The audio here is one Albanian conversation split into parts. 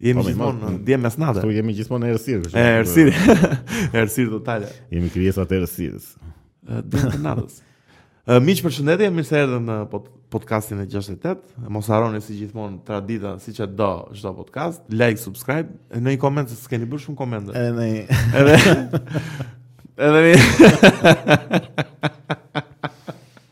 Jemi po, gjithmonë në mesnatë. Kështu jemi gjithmonë në errësirë. Në errësirë. Në errësirë totale. Jemi krijesa të errësirës. Të mesnatës. Miq, përshëndetje, mirë se erdhët në podcastin e 68. Mos harroni si gjithmonë tradita, siç e do çdo podcast, like, subscribe, lini një koment se s'keni bërë shumë komente. Edhe ne. Edhe ne.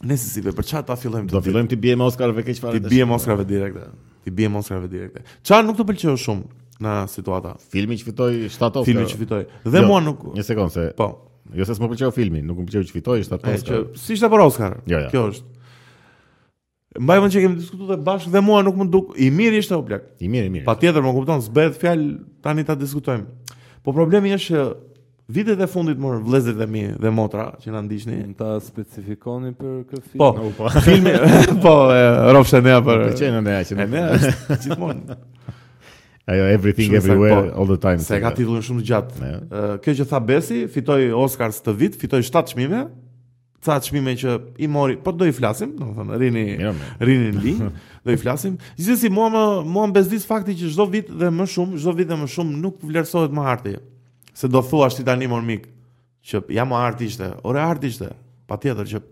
Nëse si për çfarë ta fillojmë? Do fillojmë t'i biem Oscarëve keq fare. T'i biem Oscarëve direkt. T'i biem Oscarëve direkt. Çfarë nuk të pëlqeu shumë në situata? Filmi që fitoi 7 Oscar. Filmi që fitoi. Dhe jo, mua nuk Një sekond se. Po. Jo se s'më pëlqeu filmi, nuk më pëlqeu që fitoi 7 Oscar. Që, s'ishte për Oscar? Jo, jo. Kjo është. Mbaj mend që kemi diskutuar bashkë dhe mua nuk më duk, i mirë ishte o plak. I mirë, i mirë. Patjetër më kupton, s'bëhet fjalë tani ta diskutojmë. Po problemi është që Vitet e fundit mor vëllezërit e mi dhe motra që na ndiqni. Mund ta specifikoni për këtë film? Po, po. filmi po rrofsh ne për. Po qenë ne aq. Ne gjithmonë. Ajo everything shumë everywhere po, all the time. Se e ka titullin shumë të gjatë. Uh, kjo që tha Besi, fitoi Oscars të vit, fitoi 7 çmime. ca çmime që i mori, po do i flasim, domethënë rrini jo, rrini në linjë, do i flasim. Gjithsesi mua më mua më bezdis fakti që çdo vit dhe më shumë, çdo vit dhe më shumë nuk vlerësohet më arti. Se do thuash ti tani mor mik që ja more art ishte, ore art ishte. Patjetër që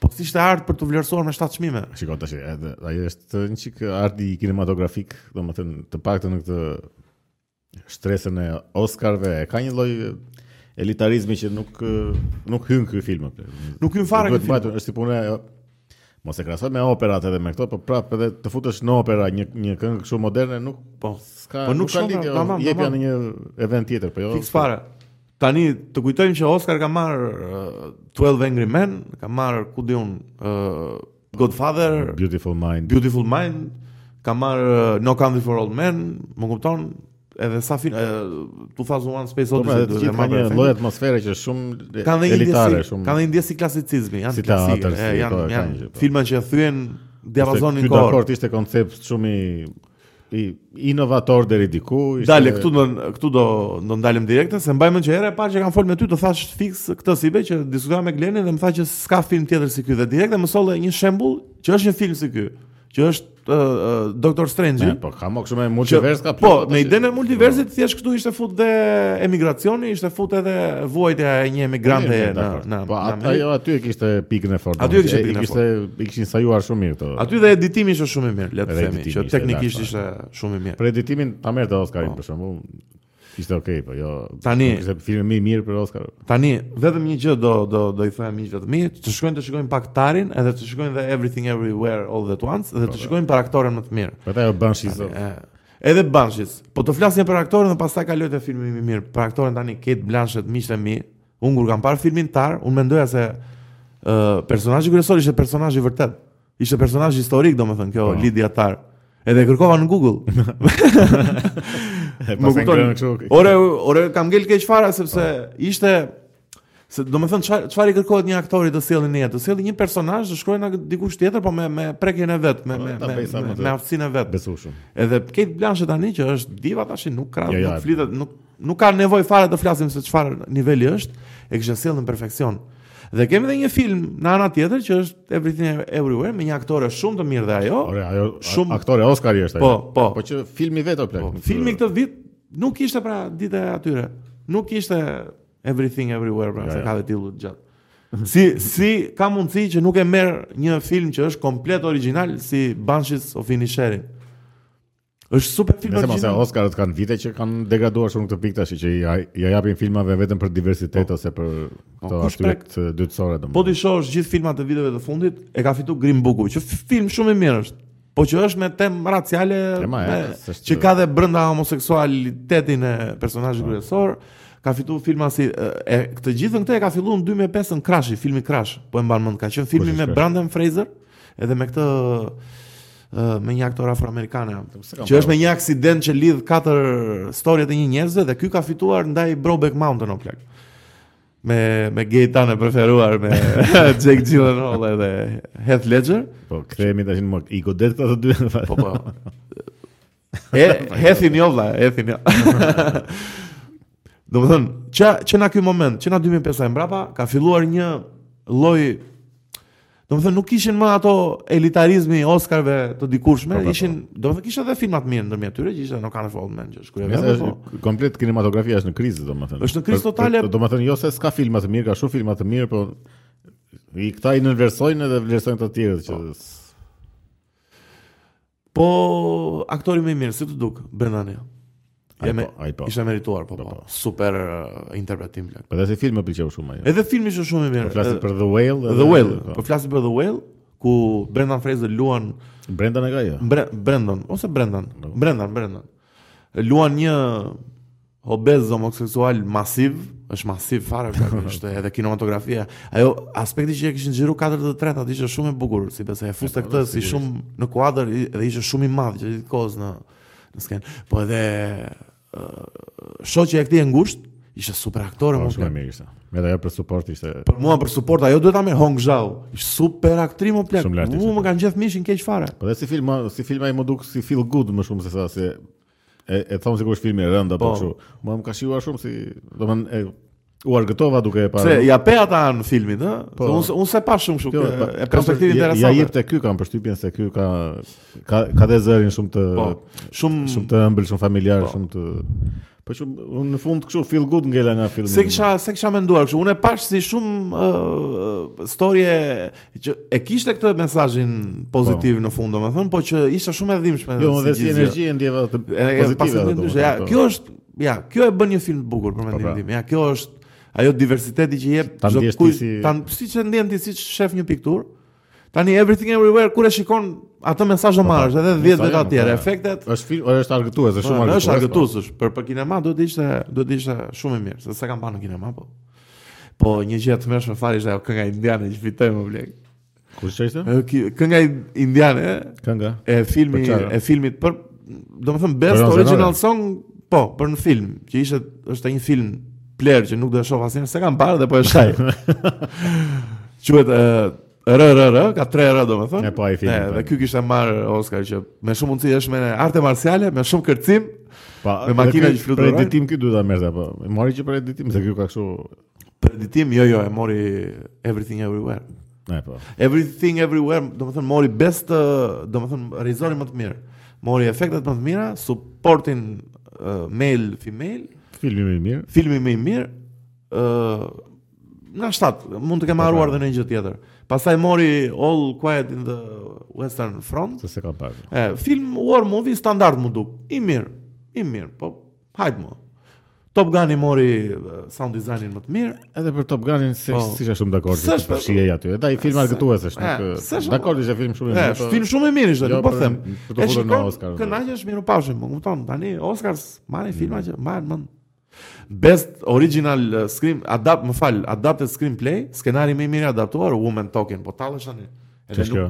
po s'ishte art për t'u vlerësuar me shtatë çmime. Shiko tash, edhe ajo është një çik arti kinematografik, domethënë të paktën në këtë Shtresën e Oscarve e ka një lloj elitarizmi që nuk nuk hyn ky film apo. Nuk hyn fare ky film. Duhet është si puna e Mos e krahasojmë me operat edhe me këto, po prapë edhe të futesh në opera një një këngë kështu moderne nuk po s'ka po nuk ka lidhje. Po nuk jepja në një event tjetër, po jo. Fiks fare. Tani të kujtojmë që Oscar ka marr uh, 12 Angry Men, ka marr ku di un uh, Godfather, Beautiful Mind. Beautiful Mind, ka marr uh, No Country for Old Men, më kupton? Edhe sa film, uh, 2001 Space Po, pra, Odyssey. të gjithë kanë një lloj atmosfere që është shumë Kanë dhe një elitare, ndjesi, shumë. kanë dhe një ndjesi klasicizmi, janë Si klasike, teatër, e, si, janë, po, e, janë kanë që, po. filma që thyen diapazonin Ky kohor. dakord ishte koncept shumë i i inovator deri diku. Ishte... Dale këtu do këtu do do ndalem direkt se mbaj mend që hera e parë që kam fol me ty të thash fiks këtë, si be që diskutova me Glenin dhe më tha që s'ka film tjetër si ky dhe direkt ti më solle një shembull që është një film si ky që është uh, uh, Doctor Strange. Ne, po ka kështu me multivers ka. Po, me idenë e multiversit thjesht këtu ishte fut dhe emigracioni, ishte fut edhe vuajtja e një emigrante në në. Po, ajo aty e kishte pikën e fortë. Aty e kishte pikën e fortë. I kishin sajuar shumë mirë këto. Aty dhe editimi ishte shumë i mirë, le të themi, që teknikisht po. ishte shumë i mirë. Për editimin ta merrte Oscarin po. për shembull. Ishte okay, po jo. Tani ishte filmi më i mirë për Oscar. Tani vetëm një gjë do do do i them miqve të mi, të shkojnë të shikojnë pak Tarin, edhe të shikojnë dhe Everything Everywhere All At Once dhe të po, shikojnë për aktoren më të mirë. Po ajo Banshees. Edhe Banshees. Po të flasim për aktoren dhe pastaj kaloj te filmi më i mirë. Për aktoren tani Cate Blanchett, miqtë mi, Unë kur kam parë filmin Tar, unë mendoja se ë uh, personazhi kryesor ishte personazh i vërtetë. Ishte personazh historik, domethënë kjo oh. Lydia Tar. Edhe e kërkova në Google. e pasën kërën në qokë. Ore, ore, kam gëllë keqë fara, sepse oh. ishte... Se domethënë, çfarë i kërkohet një aktori të sjellë në jetë? Të sjellë një personazh të shkruar nga dikush tjetër, po me, me prekjen e vet, me, po, me, me, me, me aftësinë e vet. Besueshëm. Edhe Cate Blanchett tani që është diva tash nuk ka, jo, jo, nuk flitet, nuk Nuk ka nevojë fare të flasim se çfarë niveli është, e kishte sjellë në perfeksion. Dhe kemi edhe një film nga ana tjetër që është Everything Everywhere me një aktore shumë të mirë dhe ajo. Ore, ajo shumë aktore Oscari është ajo. Po, po. Po që filmi vetë plak. Po, filmi këtë vit nuk ishte pra dita e atyre. Nuk ishte Everything Everywhere pra, ja, sa ka vetë titullu gjatë. Si si ka mundësi që nuk e merr një film që është komplet origjinal si Banshees of Inisherin. Është super film origjinal. Se Oscarët kanë vite që kanë degraduar shumë në këtë pikë tash që ia, ia japin filmave vetëm për diversitet po. ose për po, këto aspekte dytësore domosdoshmë. Po t'i shohësh gjithë filmat e viteve të fundit, e ka fituar Green Book-u, që film shumë i mirë është. Po që është me temë raciale, me, e, që ka dhe brenda homoseksualitetin e personazhit po. kryesor, ka fituar filma si e, e këtë gjithë këtë e ka filluar në 2005 me Crash, filmi Crash, po e mban mend, ka qenë filmi me Brendan Fraser. Edhe me këtë me një aktor afroamerikane. Që është me një aksident që lidh katër storiet e një njerëzve dhe ky ka fituar ndaj Brokeback Mountain o plak. Me me gejt tanë e preferuar me Jake Gyllenhaal edhe Heath Ledger. Po kthehemi tash më i godet këta të dy. Po po. E, Heathin jo vlla, Heathin jo. Domethënë, që, që nga ky moment, që nga 2005 e mbrapa, ka filluar një lloj... Domethënë, nuk ishin më ato elitarizmi i Oscarve të dikurshme, po, po, po. ishin... Domethënë, kishte dhe filma të mirë ndërmjet tyre, që ishte në kanë fallë menë, që shkruja me po. Komplet kinematografia është në krizë, domethënë. është në krizë totale... Domethënë, jo se s'ka filma të mirë, ka shumë filma të mirë, po... këta i nënvlerësojnë edhe vlerësojnë të tjerët që... Po. Po aktori më i mirë, si t'u duk, Brendani. Ai po, ai po. Ishte merituar, po, po. po. po. Super uh, interpretim plak. Edhe si film më pëlqeu shumë ai. Edhe filmi është shumë i mirë. Po flasim për The Whale. Edhe, The Whale. Po. po flasim për The Whale, ku Brendan Fraser luan Brendan e ka jo. Bre, Brendan ose Brendan. No. Brendan, Brendan. Luan një Obez homoseksual masiv, është masiv fare është edhe kinematografia. Ajo aspekti që e kishin xhiru 4 të 3 aty ishte shumë e bukur, sepse e fuste këtë si shumë në kuadër dhe ishte shumë i madh që ditë kohës në në skenë. Po edhe uh, shoqja e këtij e ngushtë ishte super aktore po, shumë e mirë ishte. Me ajo për suport ishte. Për mua për suport ajo duhet ta merr Hong Chau. Ishte super aktrim o plak. Mua m'u ngjeth mishi keq fare. Po dhe si film, si film ai më duk si feel good më shumë se sa se E e thon sikur është filmi i rëndë apo Po. kështu. Mua më ka shijuar shumë si, domethënë e u argëtova duke e parë. Se ia pe atë në filmin, ë? Po. Se unë unë s'e pashë shumë kështu. Jo, ke- pa- e kam perspektivë për- ja- Ja interesante. jep te ky kam përshtypjen se ky ka ka ka dhe zërin shumë të Po. Shumë shumë të ëmbël, shumë familjar, Po. shumë të Po që unë në fund kështu feel good ngela nga filmi. S'e kisha s'e kisha menduar kështu. Unë e pashë si shumë uh, storje që e kishte këtë mesazhin pozitiv po. në fund, domethënë, po që ishte shumë e dhimbshme. Jo, si dhe si energji e ndjeva të pozitive. Ja, po. kjo është, ja, kjo e bën një film të bukur për mendimin po, pra. tim. Ja, kjo është ajo diversiteti që jep çdokujt tani siç e ndjen ti siç shef një pikturë tani everything everywhere ku e shikon atë mesazh do po, po. marrin edhe 10 vetë të tjerë po, efektet është film është argëtues është shumë argëtues është argëtues për për kinema duhet të ishte duhet të ishte shumë e mirë se s'e kam parë në kinema po Po, një gjë të tmerrshme fare ishte ajo kënga indiane që fitoi o plak. Ku ishte? Kënga indiane, e? Kënga. E filmi, e filmit për domethënë best Bronze original nore. song, po, për në film, që ishte është një film plehrë që nuk do ta shoh asnjëherë, s'e kam parë dhe po e shaj. Quhet uh, R R R ka 3 R domethënë. E po ai filmi. Dhe ky kishte marrë Oscar që me shumë mundësi është me arte marciale, me shumë kërcim. Po, me makina që fluturojnë. Për editim ky duhet ta merrte apo. E mori që për editim se ky ka kështu për editim, jo jo, e mori Everything Everywhere. Ne po. Everything Everywhere, domethënë mori best, domethënë regjisorin më të mirë. Mori efektet më të mira, supportin uh, male female, filmi më i mirë. Filmi më i mirë, ë uh, Nja 7, mund të kem po, harruar po. edhe ndonjë gjë tjetër. Pastaj mori All Quiet in the Western Front. S'e s'e kam parë. E, film war movie standard më duk. I mirë, i mirë, po hajt mo. Top Gun i mori sound designin më të mirë. Edhe për Top Gunin se po. s'isha shumë dakord se po shihej aty. Edhe ai film argëtues është, nuk dakord ishte film shumë i mirë. Është film shumë i mirë ishte, jo, po them. Kënaqesh, mirupafshim, më kupton. Tani Oscars marrin filma mm. që marrin më Best original uh, screen adapt, më fal, adapted screenplay, skenari më i mirë i adaptuar Women Talking, po tallesh tani. Edhe nuk. Kjo.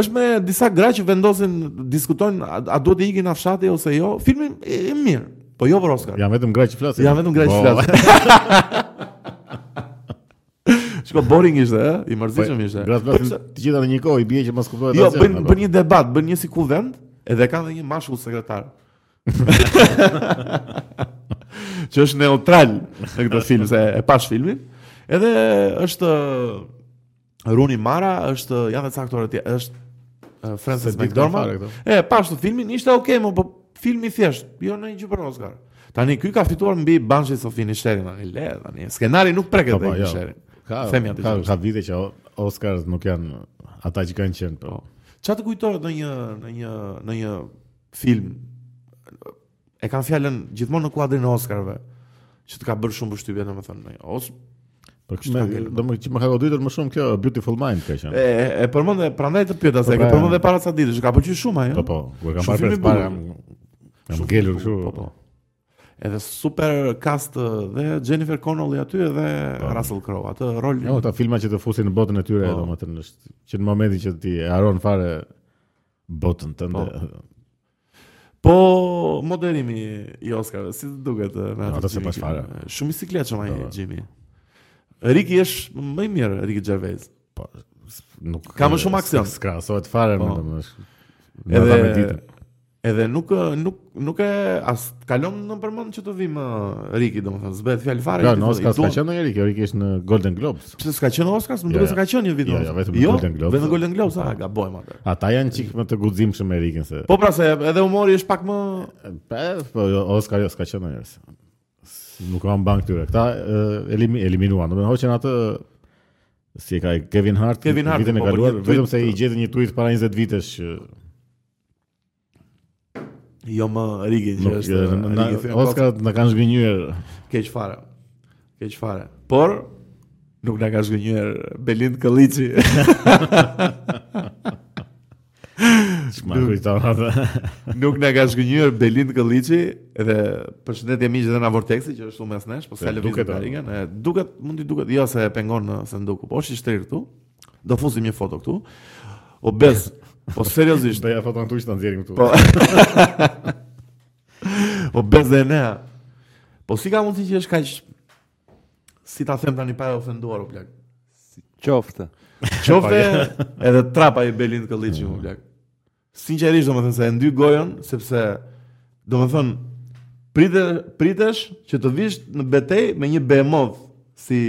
Është me disa gra që vendosin, diskutojnë a, a duhet të ikin nga fshati ose jo. Filmi i, i mirë, po jo për Oscar. Janë vetëm gra që flasin. Janë vetëm gra që flasin. Shiko boring ishte, ë, i mërzitshëm po, ishte. Gra po, flasin të gjitha në një kohë, i bie që mos kuptohet asgjë. Jo, bën bën një debat, bën një si kuvend, edhe kanë dhe një mashkull sekretar. që është neutral në këtë film se e pashë filmin. Edhe është Rooney Mara është ja vetë aktorët e është Frances McDormand. E pashë atë filmin ishte okay, më po filmi thjesht, jo ndonjë gjë për Oscar. Tani ky ka fituar mbi Banshees of Inisherin, tani le tani. Skenari nuk preket po, po, jo. Inisherin. Ka, ka, ka vite që Oscars nuk janë ata që kanë qenë. Po. Çfarë të kujtohet ndonjë ndonjë ndonjë film e kam fjalën gjithmonë në kuadrin e Oscarve që të ka bërë shumë përshtypje domethënë ose Për kështu me, do më që më ka goditur më shumë kjo Beautiful Mind ka qenë. E e përmend e prandaj të pyeta se e po, pra, përmend para sa ditësh, ka pëlqyer shumë ajo. Po po, ku e kam parë përpara. Jam ngelur kështu. Po po. Edhe super cast dhe Jennifer Connelly aty edhe po. Russell Crowe atë rol. Jo, ata filma që të fusin në botën e tyre, po. domethënë është që në momentin që ti e harron fare Botën tënde. Po. Po moderimi i Oscar, si të duket eh, me atë s'e pashë fare. Shumë i sikletshëm ai po. Jimmy. Riki është më i mirë Riki Gervais. Po nuk ka më shumë aksion. S'krahasohet fare po. medoemos. Edhe edhe nuk nuk Nuk e as kalon nëpër mend që të vijë Riki, domethënë s'bëhet fjalë fare. Ja, në Oscar s'ka qenë Riki, Riki është në Golden Globes. Pse s'ka qenë Oscar? Më duket se ka qenë një vit. Jo, jo, vetëm në jo, Golden Globes. Vetëm në Golden Globes, a gaboj me atë. Ata janë çik më të guximshëm me Rikin se. Po pra se edhe humori është pak më pa, po jo, Oscar jo, s'ka qenë asnjëherë. Nuk ua mban këtyre. Këta eliminuan, domethënë hoqën atë si ka Kevin Hart, Kevin Hart vitin e po, kaluar, vetëm se i gjetën një tweet para 20 vitesh Jo më Riki që është Riki Oscar na kanë zhgënjyer keq fare. Keq fare. Por nuk na ka zhgënjyer Belind Këlliçi. S'ma kujto atë. Nuk na ka zhgënjyer Belind Këlliçi dhe përshëndetje miq dhe nga Vortexi që është sot mes nesh, po s'e lëviz duket Rigi, duket mund të duket jo se e pengon se nuk. Po është i shtrirë këtu. Do fusim një foto këtu. O Bes, po seriozisht. Bëja foton ti e ta nxjerrim këtu. Po. o Bes dhe ne. Po si ka mundësi që është kaq si ta them tani pa e ofenduar o plak. Qofte. Qofte edhe trap ai Belind Këlliçi o plak. Sinqerisht domethënë s'e ndyj gojën sepse domethënë prite pritesh që të vish në betejë me një behemoth si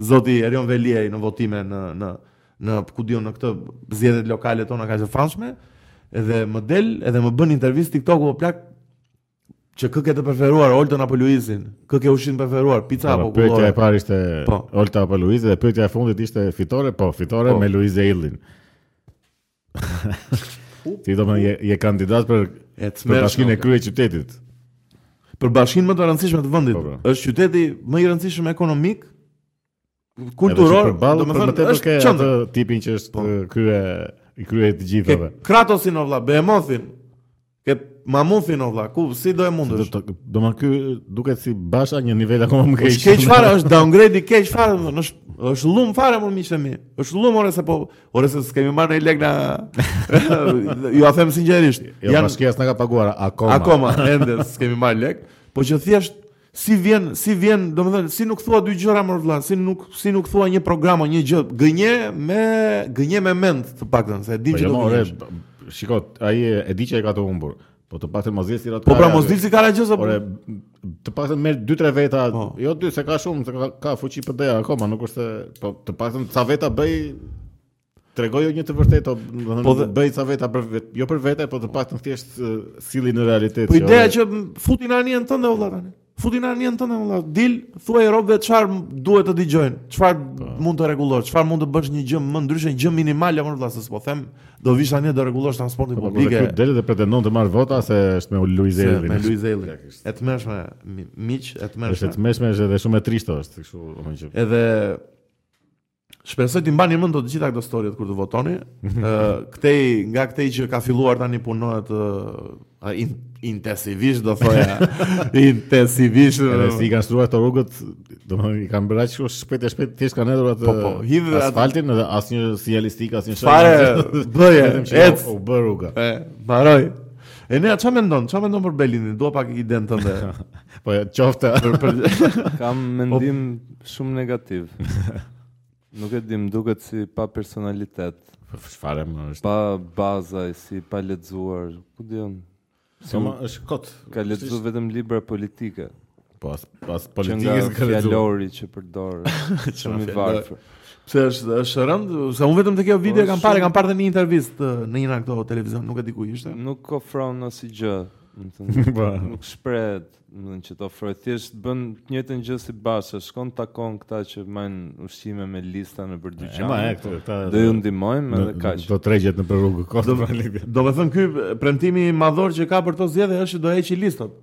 zoti Erion Veliaj në votime në në në ku di unë në këto zgjedhjet lokale tona kaq të famshme dhe më del edhe më bën intervistë TikToku o plak që kë ke të preferuar Oltën apo Luizin? Kë ke ushqim të preferuar? Pizza apo akullore? Pyetja e parë ishte po. Olta apo Luizi dhe pyetja e fundit ishte fitore? Po, fitore po. me Luiz Ejllin. Ti do më je, je kandidat për e të për bashkinë e kryeqytetit. Për bashkinë më të rëndësishme të vendit. Po, po. Është qyteti më i rëndësishëm ekonomik kulturor, domethënë të është ke atë tipin që është po. krye i krye të gjithave. Kratosin o vlla, Behemothin. Ke mamuthin o vlla, ku si do e mundësh? Do të do më ky duket si basha një nivel akoma më po keq. Keq fare është downgrade i keq fare, do të është llum fare më miqtë e mi. Është llum ore se po, ore se s'kemi marrë ne lek na. Jua them sinqerisht. Jo, Jan... bashkia s'na ka paguar akoma. Akoma ende s'kemi marrë lek, po që thjesht Si vjen, si vjen, domethënë si nuk thua dy gjëra mor vëlla, si nuk si nuk thua një program o një gjë, gënje me gënje me mend të paktën, se e dim po që jo, do të gënjesh. Shiko, ai e di që e ka të humbur. Po të paktën mos dil si rrot. Po pra mos dil si karagjoz apo. Ore, të paktën merr 2-3 veta, po. jo dy, se ka shumë, se ka, ka fuqi PD akoma, nuk është se po të paktën ca veta bëj tregoju një të vërtetë, domethënë po dhe... bëj ca veta për vet, jo për vete, po të paktën thjesht uh, silli në realitet. Po ideja që futi nanën tënde vëlla tani. Futi nanën tënde vëlla. Dil, thuaj robëve çfarë duhet të dëgjojnë, çfarë po. mund të rregullosh, çfarë mund të bësh një gjë më ndryshe, një gjë minimale mor vëlla se s'po them, do vish tani do rregullosh transportin po, po, publik. Po del dhe pretendon të marr vota se është me Luiz Ejllin. Me Luiz Ejllin. E tmerrshme, miq, e tmerrshme. Është e tmerrshme, është edhe shumë e trishtë është, kështu, domethënë. Edhe Shpresoj t'i mbani mend të gjitha këto storyt kur të votoni. Ë këtej nga këtej që ka filluar tani punohet ë in, intensivisht do thoja intensivisht. Edhe si i kanë shtruar këto rrugët, domethënë i kanë bërë aq shpejt e shpejt thjesht kanë hedhur atë po, po, hidhë asfaltin edhe asnjë sinjalistikë, asnjë shërbim. Fare bëje, ec u bë rruga. E, mbaroj. E ne çfarë mendon? Çfarë mendon për Belinin? Dua pak idenë tënde. po ja, qoftë. Kam mendim po- shumë negativ. Nuk e dim, duket si pa personalitet. Po çfarë më është? Pa baza, si pa lexuar, ku di unë. Si më është kot. Ka lexuar vetëm libra politike. Po as as politikë s'ka lexuar. Fjalori që përdor. Shumë i varfër. Pse është është rëndë, sa unë vetëm te kjo video po, kam parë, kam parë në një intervistë në një nga këto televizione, nuk e di ku ishte. Nuk ofron asnjë gjë, do të thënë. Po. Nuk shprehet, do të thënë që të ofrojë thjesht bën të njëjtën gjë si Basha, shkon takon këta që marrin ushqime me lista nëpër dyqan. Ma e këta. Do ju ndihmojmë edhe kaq. Do tregjet nëpër rrugë kostë. Do të thënë ky premtimi madhor që ka për këto zgjedhje është që do heqë listat.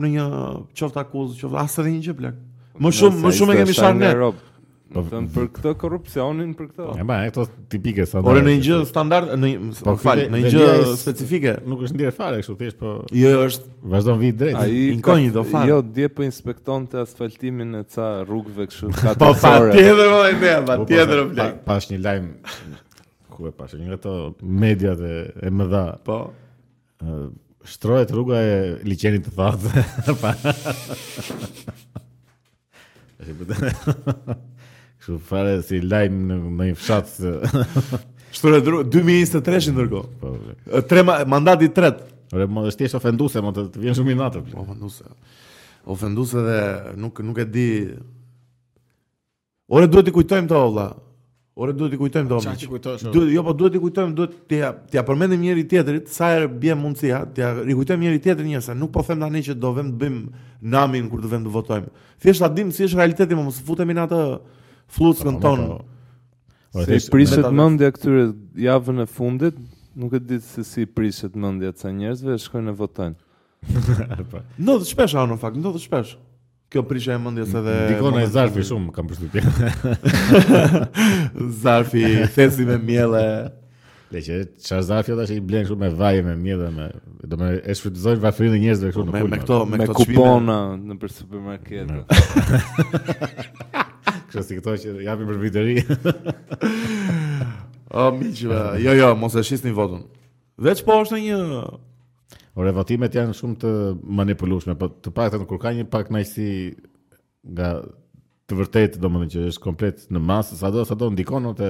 Në një qoftë akuzë, qoftë as edhe një gjë plak. Më shumë, më shumë e kemi sherr në Europë. Po thën për këtë korrupsionin për këtë. Ja, e këto tipike sa. Por në një gjë standard, në një po, fal, në një gjë specifike. Nuk është ndjer fare kështu thjesht, po. Jo, është vazhdon vit drejt. Ai inkonjë do fal. Jo, dje po inspektonte asfaltimin e ca rrugëve kështu katër. Po patjetër më e ne, pa po, tjetër më plak. Pashë një lajm ku e pashë, në ato mediat e mëdha. Po. Shtrohet rruga e liqenit të thatë. Kështu fare si lajm në një fshat. Shtrohet rruga 2023 ndërkohë. Po. Tre ma, mandati i tretë. Ore, më është thjesht ofenduese, më të, të vjen shumë inat. Ofenduese. Ofenduese dhe nuk nuk e di Ore duhet t'i kujtojmë këto valla. Ore duhet t'i kujtojmë këto. Çfarë kujtosh? Duhet, jo po duhet t'i kujtojmë, duhet t'ia, t'ia përmendim njëri-tjetrit sa herë bie mundësia, t'ia rikujtojmë njëri-tjetrit një herë se, nuk po them tani që do vemi të bëjmë namin kur të vemi të votojmë. Thjesht ta dimë si është realiteti, mos futemi në atë flluskën tonë. Ore s'u prishet mendja këtyre javën e fundit, nuk e di se si u prishet mendja ca njerëzve shkojnë të votojnë. Po. Ndodh shpesh ajo në fakt, ndodh shpesh. Kjo prishja e mendjes edhe Ndikon ai zarfi shumë kam përshtypje. zarfi thesi me miell. Le që çfarë zarfi tash i blen shumë me vaj me miell me domethënë e shfrytëzojnë varfërinë e njerëzve këtu po, në punë. Me këto me, me këto kuponat për supermarket. Kështu si këto që japin për Vit të Ri. O miq, jo jo, mos e shisni votën. Veç po është një Ore votimet janë shumë të manipulueshme, po të paktën kur ka një pakënaqësi nga të vërtetë domethënë që është komplet në masë, sado sado ndikon atë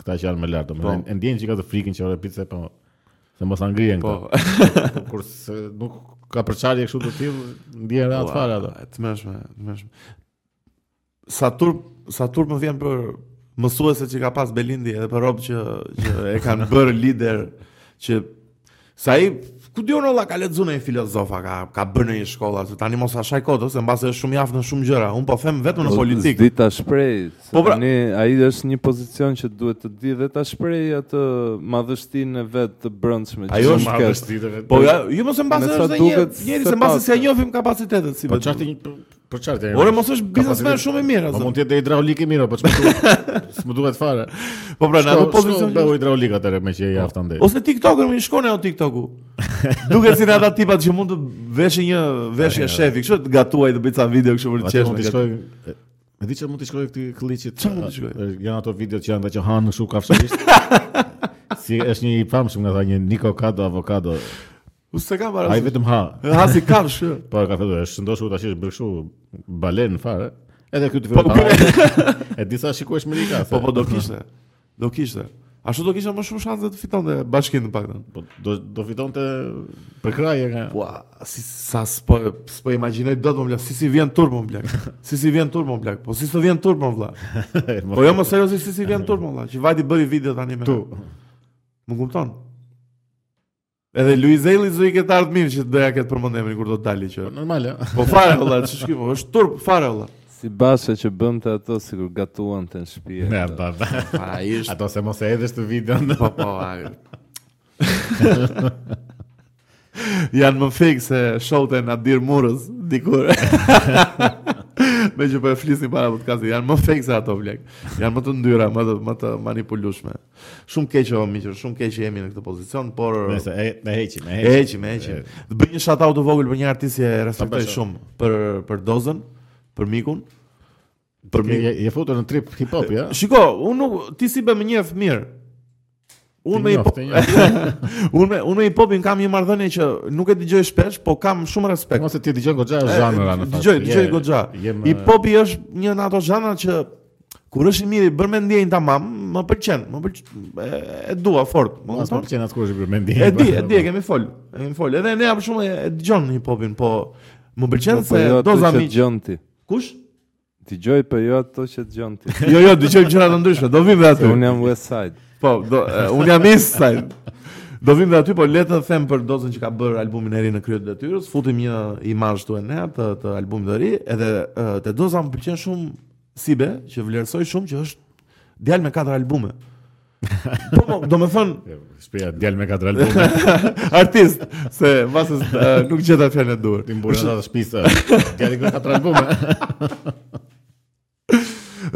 këta që janë më lart, domethënë po. e ndjen që ka atë frikën që ore pse po se mos na ngrihen po. këta. Kurse nuk ka përçarje kështu të tillë, ndihen rehat po, fare ato. Të mëshme, të mëshme. Sa turp, sa turp më vjen për mësueset që ka pas Belindi edhe për rob që që e kanë bërë lider që sa i ku di unë valla ka lexuar një filozof a ka ka bërë ndonjë shkollë aty tani mos e shaj kot ose mbase është shumë i aftë në shumë gjëra un po them vetëm në politikë di ta shpreh po pra... tani ai është një pozicion që duhet të dijë dhe ta shprehë atë madhështinë e vet të brendshme që ajo është madhështinë po ja, ju mos e mbase është një njeri se mbase s'ia njohim kapacitetet si po çfarë Për çfarë të? Ore mos është biznesmen shumë i mirë. Po mund të jetë hidraulik i mirë, po çfarë? S'më duhet fare. Po pra, na do pozicion. Po bëhu hidraulik atëherë meqë i po. aftë ndaj. Ose TikToker më shkon ai TikToku. Duket si ata tipat që mund të veshin një veshje shefi, kështu të gatuajë të bëjë ca video kështu për të qeshur. Mund të shkojë. E di çfarë mund t'i shkojë këtij Këlliçit. Çfarë mund t'i shkojë? Janë ato video që janë që hanë kështu kafshërisht. Si është një i famshëm nga tha një Nikocado Avocado. Unë s'e kam parasysh. Ai vetëm ha. Ha si kafshë. Po e ka thënë, është shëndoshur tash është bërë kështu balen fare. Edhe ky të fillon. Po, e di sa shikues me like. Po po do kishte. Do kishte. Ashtu do kishte më shumë shanse të fitonte bashkinë të paktën. Po do do fitonte për krajë nga. Po si sa s'po s'po imagjinoj dot mor vlla, si s'i vjen turp mor vlla. Si s'i vjen turp mor vlla. Po si s'i vjen turp mor vlla. Po jo më seriozisht si s'i vjen turp mor vlla. Që vajti bëri video tani me. Tu. Më kupton? Edhe Luizit do i ketë ardhur mirë që do ia ketë përmend emrin kur do të dalë që. Po normal, ja. Po fare vlla, ç'është ky? Po është turp fare vlla. Si Basha që bënte ato sikur gatuante në shtëpi. Ja, ba, ba. Pa, është... Ato se mos e di atë videon. Po, po, ai. Janë më fake se show-të e Nadir Murrës, dikur. Meqë po e flisni para podcastit, janë më fake se ato vlek. Janë më të ndyra, më të, më të manipulueshme. Shumë keq o miq, shumë keq që jemi në këtë pozicion, por Nëse e e heqim, e heqim. E heqim, e heqim. Të bëj një shout out të vogël për një artist që e respektoj shumë për për Dozën, për mikun. Për mikun. Je, je futur në trip hip hop, ja. Shiko, unë nuk ti si po më njeh mirë. Unë me unë me unë me hip hopin kam një marrëdhënie që nuk e dëgjoj shpesh, po kam shumë respekt. Po se ti dëgjon goxha zhanra në fakt. Dëgjoj, dëgjoj goxha. Hip hopi është një nga ato zhanra që Kur është i mirë, bërë me ndjenjë tamam, më pëlqen, më pëlqen. E dua fort. Më pas më pëlqen atë kur është i bërë me ndjenjë. E di, e di, e kemi fol. E kemi fol. Edhe nëse jo shumë e dëgjoj hip hopin, po më pëlqen po, se po, Doza mi. Kush? Dëgjoj po jo ato që dëgjon ti Jo, jo, dëgjoj gjëra të ndryshme, do vijmë dhe aty Unë jam West Side Po, do, uh, unë jam East Side Do vijmë dhe aty, po le të të them për Dozën që ka bërë albumin e ri në krye të detyrës Futim një imazh këtu ne, të, të albumit të ri Edhe uh, te Doza më pëlqen shumë Si bre, që vlerësoj shumë që është djalë me katër albume. Po, po, do me thënë... Jo, shprehja, djalë me katër Artist, se mbase uh, nuk gjeta fjalën e duhur. Ti më burrë i shpisë, djalë me katër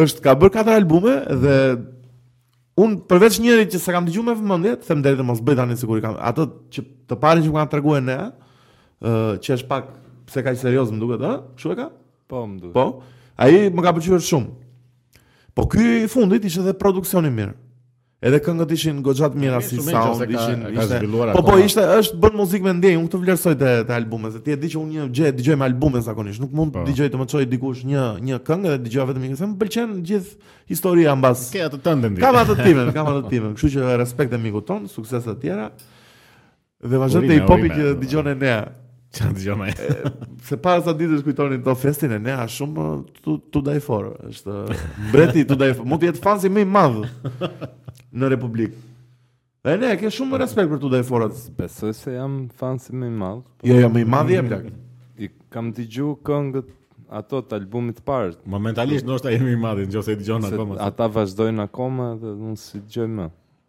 është ka bërë katër albume dhe unë përveç njëri që s'e kam dëgjuar me vëmendje, them të drejtën mos bëj tani sikur i kam. Atë të parin që ma ka treguar Enea që është pak pse kaq serioz më duket, ë? Kshu e ka? Po, më duket. Po, ai më ka pëlqyer shumë. Po, ky i fundit ishte dhe produksioni i mirë. Edhe këngët ishin goxha të mira si sound, ishin ishte. Po po ishte është bën muzikë me ndjenjë, unë këtë vlerësoj te te albume, se ti e di që unë dëgjoj dëgjoj me albume zakonisht, nuk mund të po. dëgjoj të më çojë dikush një një këngë dhe dëgjoj vetëm një këngë, më pëlqen gjithë historia mbrapa. Ke atë tënden ti. Kam atë timen, kam atë timen. Kështu që respekte mikut tonë, suksese të tjera. Dhe vazhdon te hip-hopi që dëgjon Enea. Që dëgjon ai. Se para sa ditësh kujtonim Top Festin, Enea shumë Tu 2Die4. Është mbreti 2Die. Mund të jetë fansi më i madh në Republikë. Ene, ke shumë respekt për 2Die4-at. Besoj se jam fansi më i madh. Po jo, jo, më i madh jam plak. I kam dëgju këngët ato të albumit të parë. Momentalisht ndoshta je më i madh, nëse e dëgjon akoma. Ata vazhdojnë akoma dhe unë s'i dëgjoj më.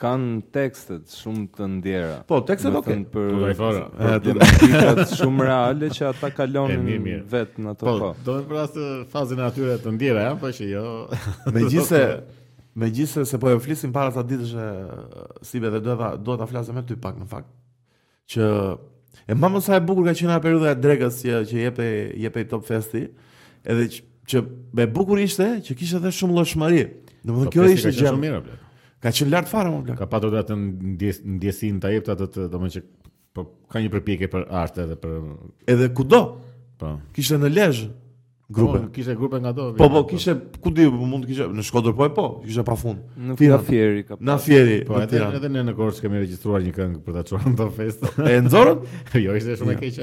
Kanë tekstet shumë të ndjera. Po, tekstet ok. Për do i thonë. Ëh, shumë reale që ata kalonin vetë në ato po, kohë. Po, do të pra se fazën e atyre të ndjera, ja, po që jo. Megjithëse megjithëse se po e flisim para sa ditësh e si vetë do ta do ta flasë me ty pak në fakt. Që e mban mend sa e bukur ka qenë ajo periudha e drekës që që jepte jepte Top Festi, edhe që, që e bukur ishte që kishte edhe shumë llojshmëri. Domethënë kjo ishte gjë shumë mirë. Ka qenë lart fare më Ka patur atë ndjes, ndjesin ta jepte atë domethënë që po ka një përpjekje për art edhe për edhe kudo. Po. Kishte në Lezhë. grupe. Po, kishte grupe ngado. Po, po, kishte, ku di, po mund të kishte në Shkodër po e po, kishte pafund. Në Tiranë Fieri ka. Në Fieri, po edhe edhe ne në Korçë kemi regjistruar një këngë për ta çuar në festë. E nxorën? jo, ishte shumë e keqe.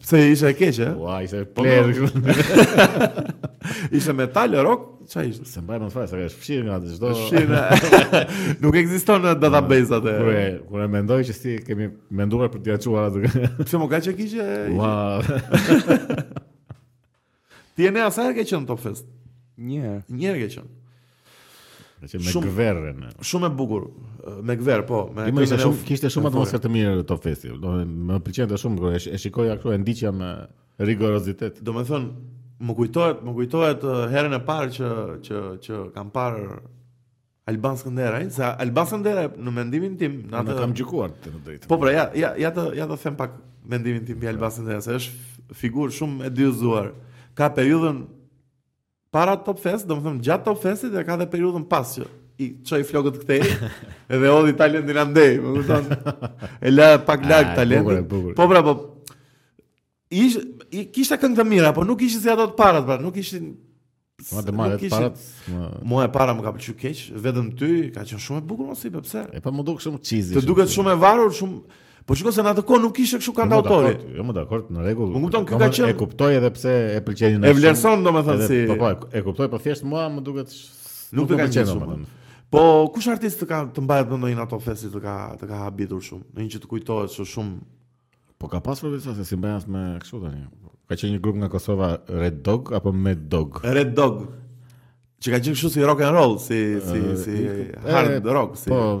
Pse ishte e keqe? Ua, ishte po, plehrë. Po. Ishte metal rock. Ça ishte? S'e mbaj mend fare, se ka është fshirë nga të gjdo... Fshirë, nuk ekziston në database atë. Kur e, kur e mendoj që si kemi menduar për t'ia çuar atë. Pse më ka që kishe? Ua, Ti Enea sa herë ke qënë Top Fest. Një herë. Një herë ke qënë. e që me Shumë- Gverrën. e. Shumë e bukur. Me Gverr, po. Me Ti më ishte krimin e shumë, uf- kishte shumë atmosferë të mirë Top Festi. Domethënë, më pëlqente shumë kur e, sh- e shikoja këtu e ndiqja me Rigorozitet. Domethënë, më kujtohet, më kujtohet uh, herën e parë që, që, që kam parë Alban Skënderaj, se Alban Skënderaj në mendimin tim, në atë kam gjykuar të në drejtë. Po pra, ja ja ja të ja të them pak mendimin tim mbi Alban Skënderaj, se është figurë shumë e dyzuar. Ka periudhën para Top Fest, domethënë gjatë Top Festit dhe ka dhe periudhën pas që i çoi flokët këtej edhe hodhi talentin andej, domethënë, e la pak ah, larg talentin. Po pra, po, ish, i, kishte këngë të mira, po nuk ishin si ato të parat, pra, nuk ishtë... Ma të marrë e parat... Mua e para më ka pëlqy keq, Vetëm ty, ka qenë shumë e bukur, nuk e di pse. Epo më duket shumë cheesy. Të duket shumë e varur, shumë... Po shikoj se në atë kohë nuk ishte kështu kantautori. Jo më dakord, në rregull. Më kupton ky ka qenë. E kuptoj edhe pse e pëlqeni në. E vlerëson domethënë si. Po po, e kuptoj, po thjesht mua më duket nuk e pëlqen domethënë. Po kush artist të ka të mbahet në ndonjë nga Top Festi të ka të ka habitur shumë, ndonjë që të kujtohet shumë shumë. Po ka pasur disa se s'i mbaj as mend kështu tani. Ka qenë një grup nga Kosova Red Dog apo Mad Dog? Red Dog. Që ka qenë kështu si rock and roll, si si si hard rock, si. Po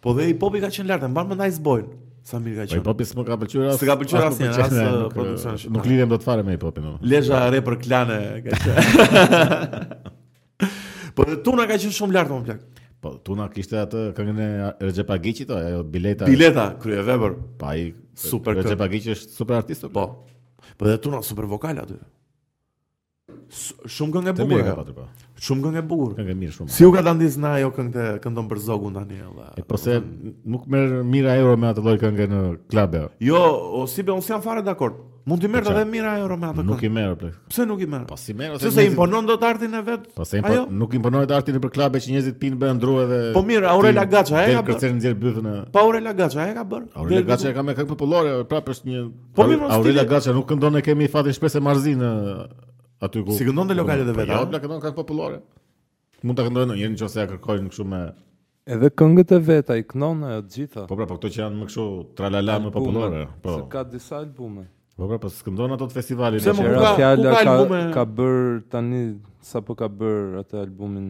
Po dhe hip hopi ka qenë lart, mban mend nice boy. Sa mirë ka qenë. Po hip hopi s'më ka pëlqyer as. S'ka pëlqyer asnjë as produksion. Nuk lidhem dot fare me hip hopin. Lezha re për klane ka qenë. Po dhe Tuna ka qenë shumë lart më plak. Po Tuna kishte atë këngën e Rexhepagiqit ajo Bileta. Bileta kryevepër. Po ai super Rexhepagiqi është super artist. Po. Po dhe Tuna super vokal aty. Shumë këngë e bukur. Shumë këngë e bukur. Shumë këngë e bukur. Këngë e mirë shumë. Si u katandis nga ajo këngë të këndon për zogun tani valla. E po se nuk merr mijëra euro me atë lloj kënge në klub. Jo, o si be, unë s'jam fare dakord. Mund t'i merr edhe mijëra euro me atë këngë. Nuk i merr dot. Pse nuk i merr? Po s'i merr sepse s'e imponon dot artin e vet? Po s'e imponon, nuk imponon artin nëpër klube që njerëzit pinë bëhen dru edhe. Po mirë, Aurela Gaça e ka bërë. Kërcen nxjerr bythën. Po Aurela Gaça e ka bërë. Aurela Gaça e ka me këngë popullore, prapë është një Po mirë mo Aurela Gaça nuk këndon e kemi fatin shpresë marrëzi në aty ku. Si këndon te lokalet e veta. Po, jo, plak këndon këngë popullore. Mund ta këndojë ndonjëherë nëse ja kërkojnë kështu me Edhe këngët e veta i këndon ajo të gjitha. Po pra, po këto që janë më kështu tralala më popullore, po. Se ka disa albume. Po pra, po s'këndon ato të festivalit. Se më ka, ka, ka, ka bër tani sapo ka bër atë albumin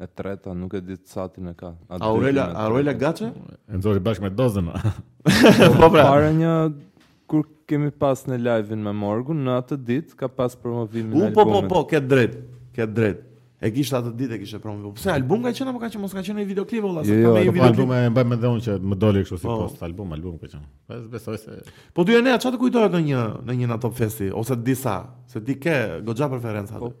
E treta, nuk e di të satin e ka. A dytin, Aurela, e Aurela treta. Gaçe? E nxori bashkë me dozën. Po pra. Para një kur kemi pas në live-in me Morgun, në atë ditë ka pas promovimin U e po po albumit. po, ke drejt. Ke drejt. E kishte atë ditë e kishte promovu. Pse album ka qenë apo ka qenë mos ka qenë një videoklip valla? Jo, se jo, ka me e një Po videoklip. albume e mbaj mend dhe unë që më doli kështu si Po. post album, album ka qenë. Po e besoj se Po ty e ne, çfarë të kujtohet ndonjë ndonjë nga Top Festi ose disa, se ti ke goxha preferenca. Po, aty.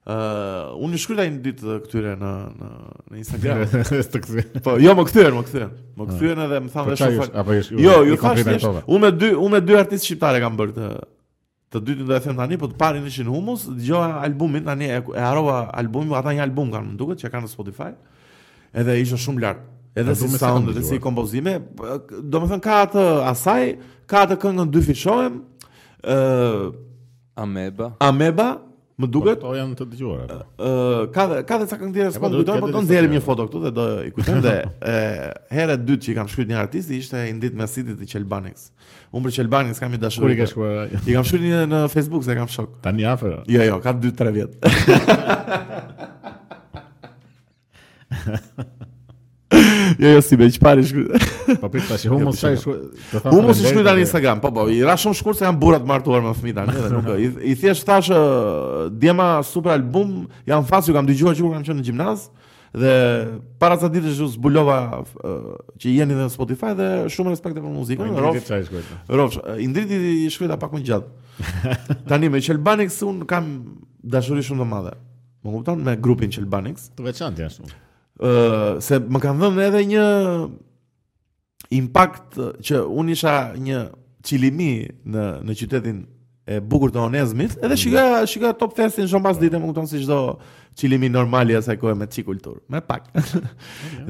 Ëh, uh, unë shkruaj një ditë uh, këtyre në në në Instagram. të kthy. Po, jo më kthyen, më kthyen. Më kthyen edhe më thanë vesh. Po, apo jesh. Jo, ju thash ti. Unë me dy, unë me dy artistë shqiptarë kam bërë të të dytin do e them tani, po të parin ishin Humus, dëgjova albumin tani e, e harrova albumin, po ata një album kanë më duket që kanë në Spotify. Edhe ishte shumë lart. Edhe si sound, edhe si kompozime, domethënë ka atë asaj, ka atë këngën dyfishohem. Ëh, Ameba. Ameba, më po, duket. Po janë të dëgjuara. Ë, po. ka ka dhe ca këngë tjera që s'po kujtoj, por do nxjerrim një foto këtu dhe do i kujtojmë dhe hera e dytë që i kam shkruar një artisti ishte Indrit Mesitit të Qelbanix. Unë për Qelbanix kam një dashuri. Kur i ke shkruar? I kam shkruar një në Facebook se e kam shok. Tani afër. Jo, jo, ka 2-3 vjet. jo, jo, si nuk e paske shkru... Po prit, ta që humë së shkru... Humë së shkru në Instagram, po, po, i ra shumë shkurt se janë burra të martuar me fëmijë ata, dhe nuk, i, i thjesht thashë, uh, djema super album, jam fans, ju kam dëgjuar që kur kam qënë në gjimnaz, dhe para sa ditë që zbulova uh, që jeni dhe në Spotify dhe shumë respekte për muzikën, po, rofsh, rofsh, uh, Indritit i shkrujta pak më gjatë. Tani, me Qelbanix, se unë kam dashuri shumë të madhe. Më kupton me grupin Qelbanix? Të veçantë janë shumë. Ë, uh, se më kanë dhënë edhe një impakt që unë isha një çilimi në në qytetin e bukur të Onezmit, edhe shikoja mm. shikoja Top Festin çdo pasdite, më kupton si çdo çilimi normal i asaj kohe me çik kultur. Me pak.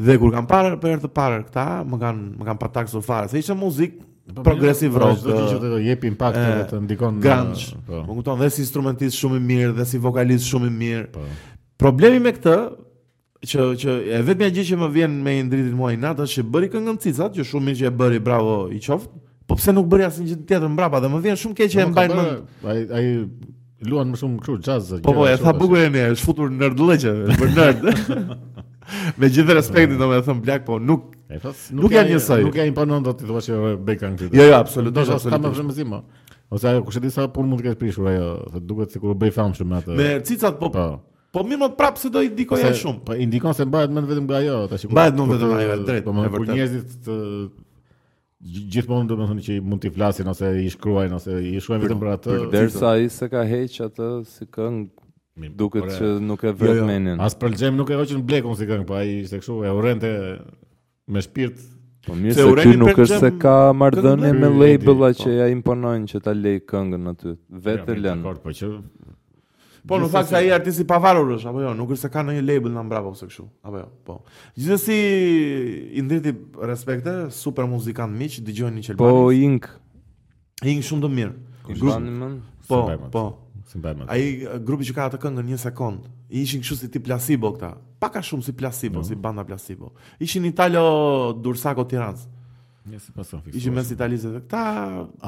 dhe kur kam parë për herë të parë këta, më kanë më kanë pataksur fare. Se ishte muzikë Po, progressive po, rock. Çdo gjë që jep impakt edhe të ndikon në grunge. Po. Më kupton dhe si instrumentist shumë i mirë dhe si vokalist shumë i mirë. Po. Problemi me këtë që që e vetmja gjë që më vjen me Indritin mua inat është që bëri këngën cicat, që shumë mirë që e bëri, bravo i qoftë. Po pse nuk bëri asnjë gjë tjetër mbrapa dhe më vjen shumë keq që e mbajnë mend. Ai ai Luan më shumë kështu jazz. Po po, e tha bukur mirë, është futur nerd lëqe, është për nerd. Me gjithë respektin domethënë Black, po nuk e thos, nuk, nuk janë njësoj. Nuk janë imponon do të thua se Beka këtu. Jo, jo, absolutisht, absolutisht. Kam frymëzim. Ose ajo kush e di sa punë mund të ketë prishur ajo, se duket sikur u bë i famshëm me atë. Me cicat po. Po, po mirë mo prap s'e di, ndikon shumë. Po ndikon se mbahet mend vetëm nga ajo, tash. Mbahet mend vetëm ajo drejt. Po më kur njerëzit gjithmonë domethënë që mund t'i flasin ose i shkruajnë ose i shkruajnë vetëm për atë. Përderisa ai s'e ka heq atë si këngë duket që nuk e vret jo, jo. menin. As Pearl Jam nuk e hoqën Black-un si këngë, po ai ishte kështu e urrente me shpirt. Po mirë se, se ky nuk është se ka marrëdhënie me label-a po. që ja imponojnë që ta lejë këngën aty. Vetë e lën. Dakor, po që Po në fakt ai artist i pavarur është, apo jo, nuk është se ka ndonjë label mbrapa ose kështu, apo jo, po. Gjithsesi Indriti respekte, super muzikant miq, dëgjojeni Qelbanix. Po Ink. Ink shumë të mirë. Grupi më. Po, po. S'i mbaj mend. Ai grupi që ka atë këngën një sekond, ishin kështu si tip Placebo këta. Pak a shumë si Placebo, po. si banda Placebo. Ishin italo-durrsako-tiranas. Një si pasofi. Ishin mes Italisë dhe këta.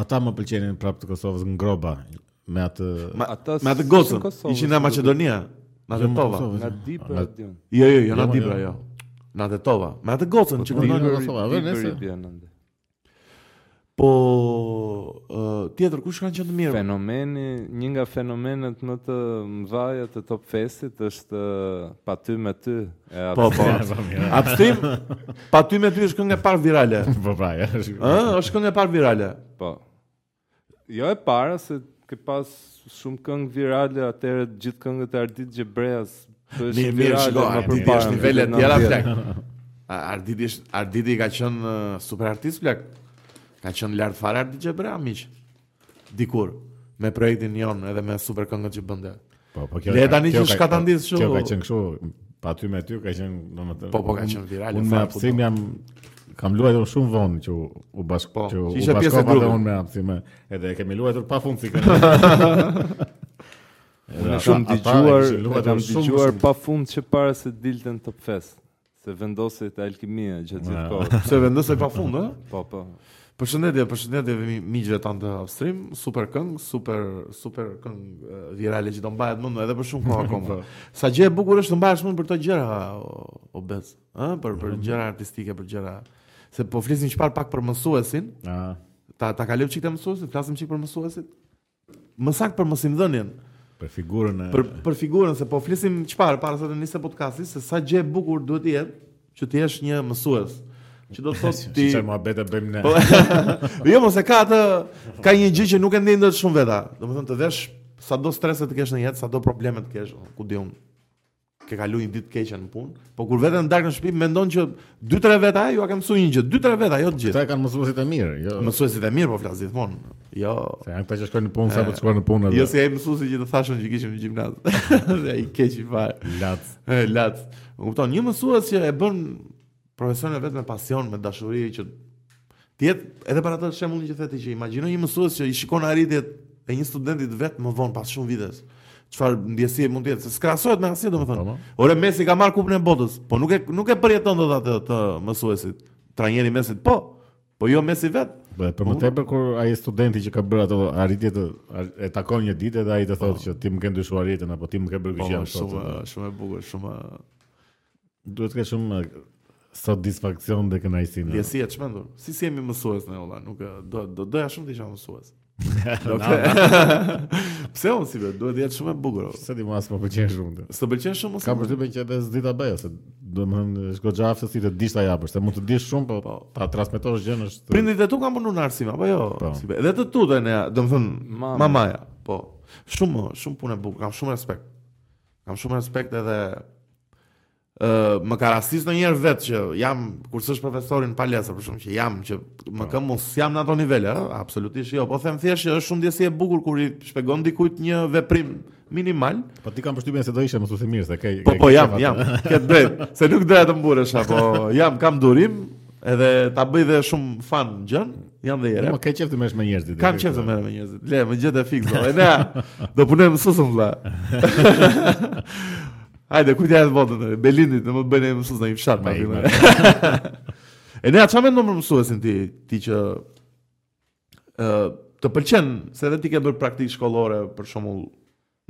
Ata më pëlqenin prapë të Kosovës n'rroba. me atë me atë gocën. Ishin nga Maqedonia. Nga jo, Tetova. Nga Dibra diun. Jo, jo, jo, nga jo, Dibra jo. Nga Tetova. Me atë gocën që këndon në Kosovë, a vjen nëse? Po tjetër kush kanë qenë të mirë? Fenomeni, një nga fenomenet më të mëdha të Top Festit është pa ty me ty. Po, po. Abstim. Pa ty me ty është kënga e parë virale. Po pra, ja. Ë, është kënga e parë virale. Po. Jo e para se ke pas shumë këngë virale atëherë të gjithë këngët e Ardit Gjebreas. Mirë, mirë, shiko, Ardit është nivele të tjera plak. Ardit është Arditi ka qenë uh, super artist plak. Ka qenë lart fare Ardit Gjebrea miq. Dikur me projektin Jon edhe me super këngët që bënte. Po, po kjo. Le tani që s'ka ta ndez kështu. Kjo ka qenë kështu, pa ty me ty ka qenë domethënë. Po, po ka qenë virale. Unë me Upstream jam kam luajtur shumë vonë që u bashk po, që u bashkova dhe unë me Upstream. Edhe e kemi luajtur pa fund si këtu. Unë shumë dëgjuar, kam dëgjuar pa fund që para se dilte në Top Fest. Se vendosej te Alkimia gjatë gjithë kohës. Se vendosej pa fund, ë? Po, po. Përshëndetje, përshëndetje dhe miqve tanë të Upstream, super këng, super super këng virale që do mbahet mend edhe për shumë kohë akoma. Sa gjë e bukur është të mbahesh mend për këto gjëra o bez, ë, për për mhm. gjëra artistike, për gjëra se po flisnim fare pak për mësuesin. Ëh. Ta ta kalojmë çikë te mësuesit, flasim çikë për mësuesit. Më saktë për mësimdhënien. Për figurën e Për për figurën se po flisnim fare para se të niste podcasti se sa gjë e bukur duhet të jetë që të jesh një mësues. Që do të thotë ti Si muhabete bëjmë ne. Po, jo, mo se ka atë ka një gjë që nuk e ndjejnë dot shumë veta. Domethënë të vesh sado strese të kesh në jetë, sado probleme të kesh, ku di unë. Ke kalu një ditë të keqe në punë, po kur vete në darkë në shtëpi mendon që 2-3 veta u ka mësuar një gjë, 2-3 veta jo të gjithë. Atë e kanë mësuesit e mirë, jo. Mësuesit e mirë po flas gjithmonë. Jo. Se janë ca që shkojnë në punë sa po shkojnë në punë. Jo si ai mësuesi që të thashë që kishim në gjimnaz. Dhe ai keqi fare. Lac. Lac. Kupton, një mësues që e bën Profesionin e vet me pasion, me dashuri që ti jetë edhe për atë shembullin që the ti që imagjino një mësues që i shikon arritjet e një studenti të vet më vonë pas shumë vitesh. Çfarë ndjesie mund të jetë? Se s'krahasohet me asgjë domethënë. Po, po. Ore Messi ka marrë kupën e botës, po nuk e nuk e përjeton dot atë të mësuesit. Trajneri i Messit, po. Po jo Messi vet. Po për më tepër kur ai studenti që ka bërë ato arritje të e takon një ditë dhe ai të thotë po. që ti më ke ndryshuar jetën apo ti më ke bërë gjë shumë shumë e bukur, shumë Duhet të kesh shumë sodisfaksion dhe kënaqësi. Ndjesi e çmendur. Se s'jemi mësues ne o vlla, nuk do do doja shumë të isha mësues. Pse unë si vetë, duhet jetë shumë e bukur. Pse ti mua s'më pëlqen shumë të? S'më pëlqen shumë mësues. Kam përshtypjen edhe s'di ta bëj, se do të thonë është goxha aftësi të dish ta japësh, se mund të dish shumë, po, po. ta transmetosh gjën është. Prindërit e tu kanë punuar në arsim, apo jo? Po. Si vete, edhe të tu dhe ne, do të thonë mamaja, po. Shumë, shumë punë e bukur, kam shumë respekt. Kam shumë respekt edhe ë uh, më ka rastis ndonjëherë vetë që jam kur s'është profesori në palestër për shkak që jam që mo po. që mos jam në ato nivele, ë, absolutisht jo. Po them thjesht që është shumë ndjesi e bukur kur i shpjegon dikujt një veprim minimal. Po ti kam përshtypjen se do ishe mësues i mirë se ke Po po jam, jam. Ke drejt, se nuk doja të mburresha po jam kam durim edhe ta bëj dhe shumë fan gjën. Jam dhe jere. Po ke qejf të merresh me njerëzit. Kam qejf të merrem me njerëzit. Le, më gjete fiks. Po. Ne do punojmë sosëm vlla. Hajde, ku ti atë votën? Belinit, do më bëjnë më sosë në një fshat pa ti. E ne çfarë mendon për mësuesin ti, ti që të pëlqen se edhe ti ke bërë praktikë shkollore për shembull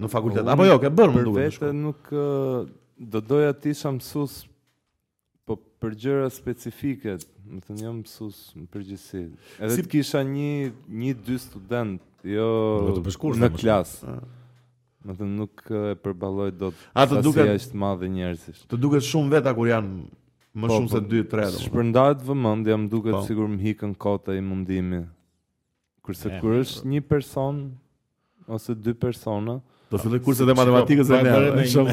në fakultet. Apo jo, ke bërë më duket. Për vete nuk do doja të isha mësues Po për gjëra specifike, domethënë jam mësus në përgjithësi. Edhe si... të kisha një, nja dy studentë, jo në klasë. Ah. Domethënë nuk e përballoj dot atë masë të madhe njerëzish. Të duken shumë veta kur janë më po, shumë po, se 2 3. Shpërndahet vëmendja, më duket po. sikur më ikën kot ai mundimi. Kurse kur është një person ose dy persona, do të filloj kurset e matematikës e ne. Shumë.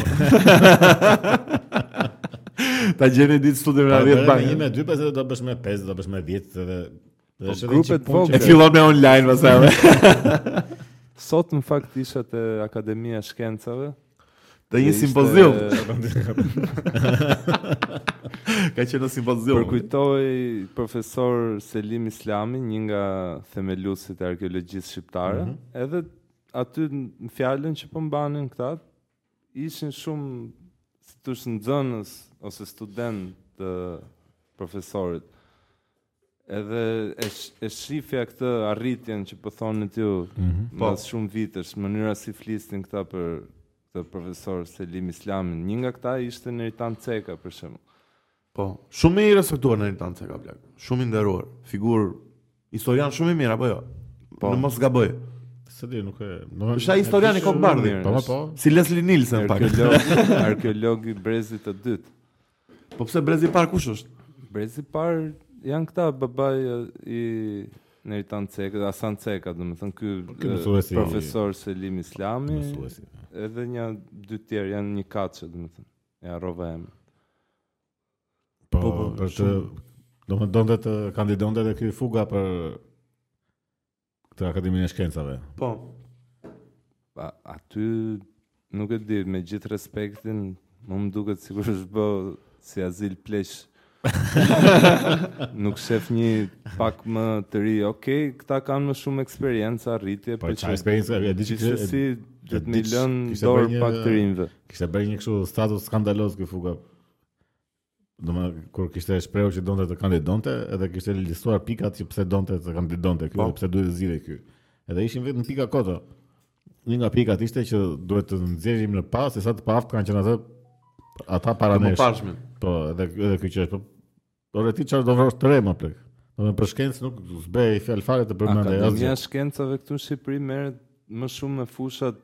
Ta gjeni ditë studim në 10 bank. Nis me 2, pastaj do bësh me 5, do bësh me 10 dhe dhe po, është grupe të vogla. E fillon me online pastaj. Sot në fakt isha te Akademia e Shkencave. Te një simpozium. Ka qenë një simpozium. Përkujtoi profesor Selim Islami, një nga themeluesit e arkeologjisë shqiptare, mm -hmm. edhe aty në fjalën që po mbanin këta, ishin shumë si të thuash nxënës ose studentë të profesorit. Edhe e shifja këtë arritjen që po thonim me ty, mm -hmm. Po. pas shumë vitesh, mënyra si flisnin këta për këtë profesor Selim Islamin. Një nga këta ishte Neritan Ceka për shembull. Po, shumë i respektuar Neritan Ceka blaq. Shumë i nderuar, figurë historian shumë i mirë apo jo? Po. Në mos gaboj. Se di, nuk e... Nuk është ai historiani kokëbardhi. Po, po. Si Leslie Nielsen, pak. Arkeolog, arkeolog i brezit të dytë. Po pse brezi i parë kush është? Brezi i parë janë këta babai i Neritan Cekës, Hasan Ceka, domethënë ky profesor Selim Islami. Mësuesi. Edhe nja dy të tjerë janë nja kaq domethënë. Ia harrova em. Po, po, po po, domethënë donte të kandidonte edhe ky Fuga për Këtë Akademinë e Shkencave. Po. Pa, aty nuk e di, me gjithë respektin, mu më duket sikur është bë si azil pleqsh. Nuk shef një pak më të ri, okej, okay, këta kanë më shumë eksperiencë, arritje, po, për që... Po, eksperienca, e di që... Që si, dhe t'u lënë dorë pak të rinjve. Kishte bërë një këshu status skandaloz ky Fuga. domethënë kur kishte shprehur që donte të kandidonte, edhe kishte listuar pikat që pse donte të kandidonte këtu, po. pse duhet të zgjidhej ky. Edhe ishin vetëm pika kota. Një nga pikat ishte që duhet të nxjerrim në pah se sa të paftë kanë qenë atë ata para nesh. Po pashmin. Po, edhe edhe ky që po po ti çfarë do ofrosh tre me plak. Domethënë për shkencë nuk s'bëhej fjalë fare të përmendë asgjë. Akademia e shkencave këtu në Shqipëri merret më shumë me fushat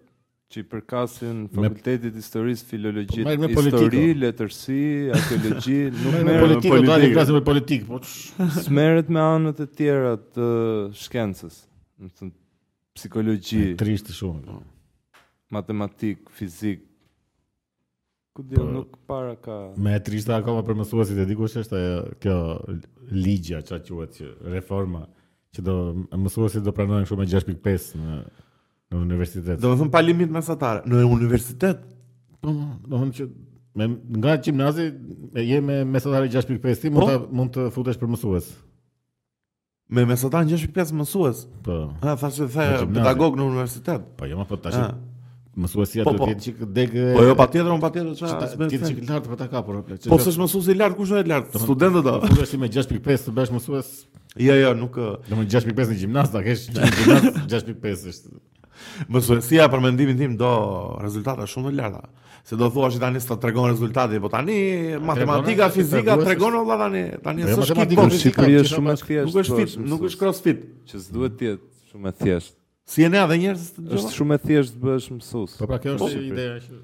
Që i përkasin Fakultetit të Historisë, Filologjisë, po, Histori, Letërsi, Arkeologji, nuk merret me politikë. Politikë, dalin flasin me politikë, po. S'merret me anët e tjera të shkencës, domethënë psikologji. E trishtë shumë. Po. Matematikë, fizikë. Ku dhe po, nuk para ka... Më e trishta akoma për mësuesit e dikush është ajo kjo ligja ça quhet që reforma që do mësuesit do pranohen shumë me 6.5 në në universitet. Domethënë pa limit mesatare në universitet. Po, domethënë që me nga gjimnazi je me mesatare 6.5 ti mund po. të mund të futesh për mësues. Me mesatare 6.5 mësues. Po. Ha, thashë se the pedagog në universitet. Po, jo më po tash. Mësuesi atë po, po. që degë. Po jo patjetër, un patjetër çfarë as me. Një çik lart po ta ka por. Po s'është mësuesi lart, kush është lart? Studentët do. Kush është me 6.5 të bëhesh mësues. Jo, jo, nuk. Domethënë 6.5 në gjimnaz ta kesh, gjimnaz 6.5 është. Mësuesia për mendimin tim do rezultate shumë të larta. Se do thua që tani s'ta tregon rezultati, po tani matematika, tregon, fizika tregon o vlla tani, tani është skip po fizika është shumë e thjeshtë. Nuk është fit, nuk është crossfit, që s'duhet të jetë shumë e thjeshtë. Si e ne edhe njerëz të Është shumë e thjeshtë të bëhesh mësues. Po pra kjo është po, ideja që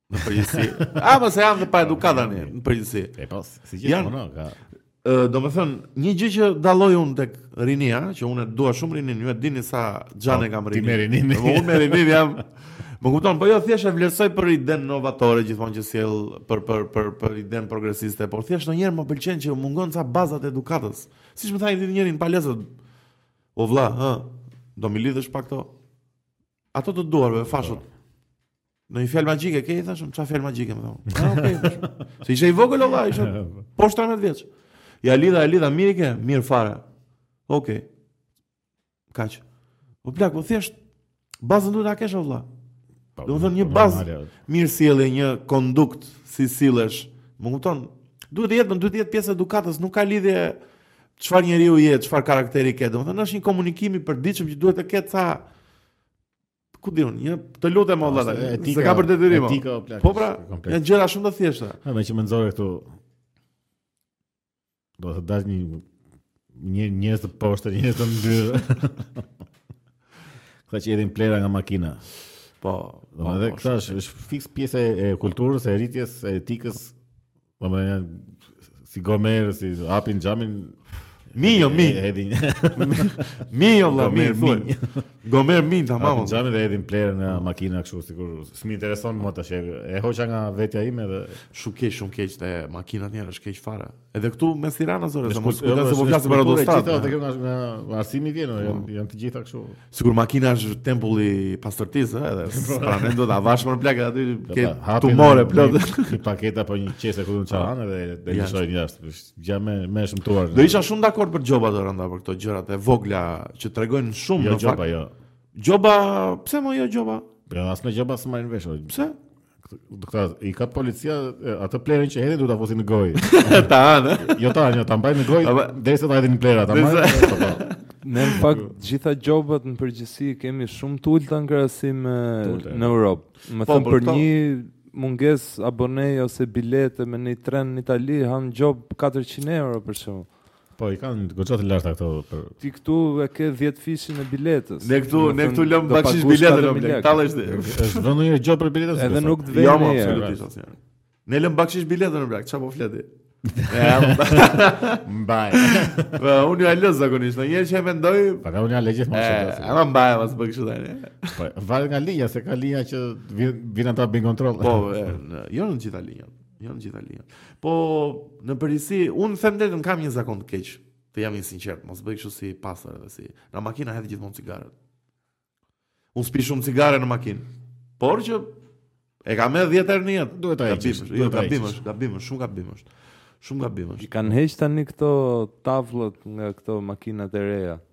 Në përgjithësi. A mos e janë të paedukatë tani në përgjithësi. E po, si gjithë Janë- punon ka. Ë, do me thënë, një gjë që dalloj unë tek rinia, që unë e dua shumë rininë, ju e dini sa xhan e kam Po, ti rininë. me rininë. Po, unë me rininë jam, më kupton, po jo thjesht e vlerësoj për idenë novatore gjithmonë që sjell për për për për idenë progresiste, por thjesht ndonjëherë më pëlqen që mungon ca baza e edukatës. Siç më tha një ditë njëri në palestër, o vlla, hë, do m'i lidhësh pak këto? Ato të duarve, fashët. Ndonjë fjalë magjike ke i thashë, çfarë fjalë magjike më tha? Ah, okay. Se ishte i vogël o vlla, ishte po 17 vjeç. Ia lidha, ia lidha mirë ke, mirë fare. Okej. Okay. Kaq. Po plak, po thjesht bazën duhet ta kesh o vlla. Po, Domethënë një bazë mirësjelljeje, një kondukt si sillesh. Më kupton? Duhet të jetë, duhet të jetë pjesë e edukatës, nuk ka lidhje çfarë njeriu je, çfarë karakteri ke. Domethënë është një komunikim i përditshëm që duhet të ketë ca Ku di unë, një të lutem o vëlla, s'e ka për detyrim. Etika o plak. Po pra, janë gjëra shumë të thjeshta. Ja, meqë më nxore këtu. Do të dal një një njerëz të poshtër, një njerëz të ndyrë. Këta që hedhin plehra nga makina. Po, domethënë, këta është fiks pjesë e kulturës, e rritjes, e etikës Po më janë si gomerë, si hapin xhamin. Minjo, min. Hedhin. Minjo, vëlla, min. Gomer min ta them. Xhamin dhe hedhin plehrën nga makina kështu sikur s'më intereson mua tash. E hoqa nga vetja ime dhe shumë keq, shumë keq te makina tjetër është keq fare. Edhe këtu me Tirana-Elbasan, sa mos kujto se po flas për autostradë. Gjithë ato këtu nga arsimi vjen, janë të gjitha kështu. Sikur makina është tempulli i pastërtisë, ëh, edhe Po. prandaj do ta lash më plak aty ke Po, hapin tumore një- plot. një- Një paketa apo një qese këtu në xhama edhe dhe Jashtë. lëshojnë jashtë. Është gjëja më e shëmtuar. Do isha shumë dakord për gjoba të rënda për këto gjërat e vogla që tregojnë shumë jo në gjoba, fakt. jo. Gjoba, pse mo jo gjoba? Po as me gjoba s'marrin vesh. o. Pse? Këta, i ka policia atë plehrën që hedhin duhet ta fusin në gojë. ta hanë. Jo ta, jo ta mbajnë në gojë derisa ta hedhin plehrat, ta marrin. Po, po. Ne në fakt gjitha gjobat në përgjithësi kemi shumë të ulta në krahasim me në Europë. Më po, thon për një mungesë aboneje ose bilete me një tren në Itali ha një gjobë 400 euro për shembull. Po i kanë goxha të larta këto për Ti këtu e ke 10-fishin e biletës. Ne këtu, ne këtu lëmë bakshish biletën o plak. Tallesh ti. Është vënë një gjë për biletën. Edhe nuk të vjen. Jo mo, absolutisht asnjë. Ne lëmë bakshish biletën o plak. Çfarë po flet ti? Mbaj. Po unë ia lë zakonisht, një herë që mendoj, plak unë ia lë gjithmonë se. Eh, ama mbaj pas bëj kështu tani. Po, varet nga linja se ka linja që vijnë ata bëjnë kontroll. Po, eh, jo në gjitha linjat. Jo në gjithë linjat. Po në përgjithësi, unë them drejt, unë kam një zakon të keq. Të jam i sinqertë, mos bëj kështu si pastër edhe si. Në makinë hedh gjithmonë cigaret. Unë s'pi shumë cigare në makinë. Por që e kam hedh 10 herë në jetë. Duhet ta heqësh. Jo, gabim është, gabim është, shumë gabim është. Shumë gabim është. I kanë heq tani këto tavllat nga këto makinat e reja.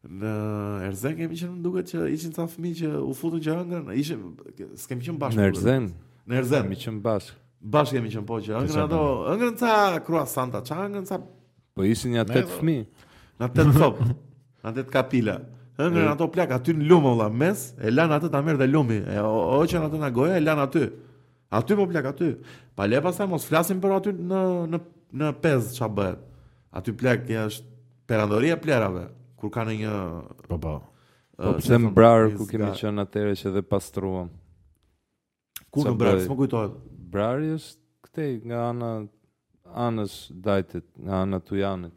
Në Erzen kemi qenë më duket që ishin ca fëmijë që u futën që hëngrën, ishin s'kemi qenë bashkë. Në Erzen. Në Erzen. Kemi qenë bashkë. Bashkë kemi qenë po që hëngrën ato, hëngrën ca croissanta, ça hëngrën ca Po ishin nja tetë fëmijë. Nja tetë copë. Nja tetë kopila. Hëngrën ato plak aty në lumë vëlla mes, e lanë atë ta merrte lumi. E hoqën atë nga goja, e lanë aty. Aty po plak aty. Pale pastaj mos flasim për aty në në në Pezë ça bëhet. Aty plak ja është perandoria e plehrave kur kanë një po po. Po pse në Brar ku kemi qenë atëherë që dhe pastruam. Ku në Brar, s'më kujtohet. Brari është këtej nga ana anës Dajtit, nga ana e Tujanit.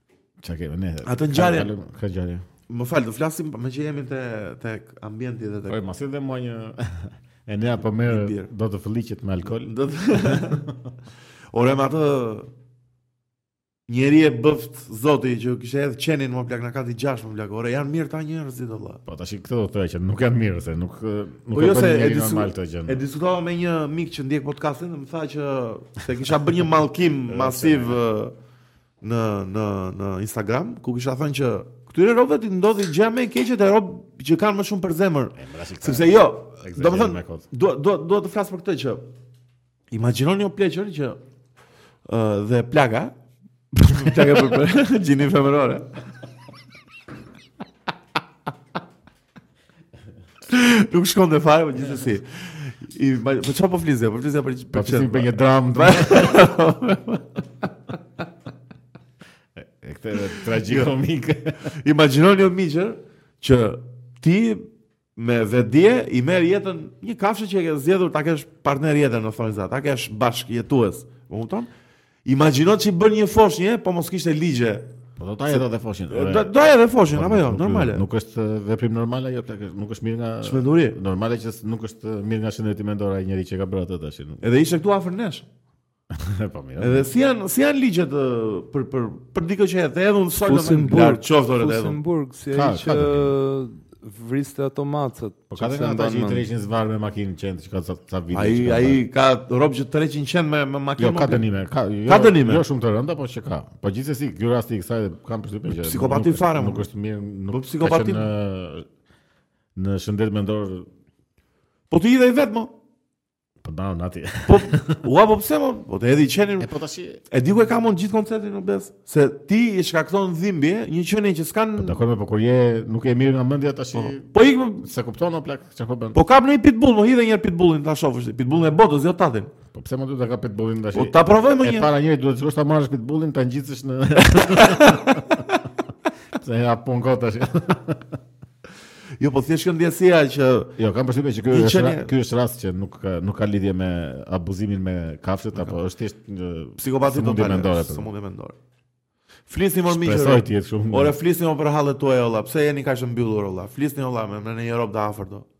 Çka kemi ne? Atë ngjarje. Ka ngjarje. Më fal, do flasim meqë jemi te te ambienti dhe te Po mos i dhe më një e ne apo më do të fëlliqet me alkool. Do të Ora më atë Njeri e bëft zoti që kishte edhe qenin më plak na kati gjashtë më plak. Ore janë mirë këta njerëzit valla. Po tash këtë do të thoya që nuk janë mirë se nuk nuk po jo se e normal të gjën. E diskutova me një mik që ndjek podcastin dhe më tha që seç kisha bërë një mallkim masiv në në në Instagram ku kisha thënë që këtyre robëve t'i ndodhi gjëja më e keqe te robtë që kanë më shumë për zemër. Sepse jo, domethënë do do do të flas për këtë që imagjinoni o pleqër që ë uh, dhe plaka plaka për gjininë femërore. Nuk shkonte fare, po gjithsesi. I, ma, për për ça po flisja? Po flisja për, për qëtë. për një dramë. Pra. e këtë e tragikomik. Jo. Imagjinoni o miqër që ti me vetëdije i merr jetën një kafshe që e ke zgjedhur ta kesh partner jete në thonjëza, ta kesh bashkëjetues. Më kupton? Imagjino ç'i bën një foshnje, po mos kishte ligje. Po do ta hedhë edhe foshnjën. Do ta hedhë edhe foshnjën, po, apo jo, normale. Nuk është veprim normal ajo, plak, nuk është mirë nga Çmenduri. Normale që nuk është mirë nga shëndeti mendor ai njeriu që ka bërë atë tash. Edhe ishte këtu afër nesh. po mirë. Edhe si janë si janë ligjet për për për dikë që hedh, hedhun sa do të thonë. Qoftë edhe hedhun. Luxemburg si ai që vriste ato macet. Po ka edhe ata që i tërheqin zvarr me makinë qentë që ka ca video. Ai ai ka rob që tërheqin qentë me me makinë. Jo, ka dënime, ka jo, ka dënime. Jo shumë të rënda, po që ka. Po gjithsesi ky rasti i kësaj kam përshtypjen që psikopati fare nuk është mirë, nuk po psikopati në në shëndet mendor. Po ti i dhe vetëm. Po down nati. Po, ua po pse më, po të hedh qenin. E po tash e di ku e kam unë gjithë konceptin në besë, se ti i shkakton dhimbje, një qenie që s'kan Po dakord mo po kur je nuk e mirë nga mendja tash. Po, po ik s'e kupton o plak çfarë po bën. Po kap ndonjë pitbull, mo hidhe një herë pitbullin ta shofësh, pitbullin e botës, jo tëndin. Po pse më duhet ta kap pitbullin tash? Po ta provoj më një. E para njëherë duhet të shkosh ta marrësh pitbullin, ta ngjitësh në Se ja punë kot Jo, po thjesht kjo ndjesia që Jo, kam përshtypjen që ky është qeni... ky është rast që nuk ka nuk ka lidhje me abuzimin me kafshët apo është thjesht një psikopati do të mendore. Sëmundje mendore. Flisni më mirë. Shpresoj të jetë shumë. Ore flisni mo për hallet tuaja olla. Pse jeni kaq të mbyllur olla? Flisni olla me ndonjë rob të afërt do.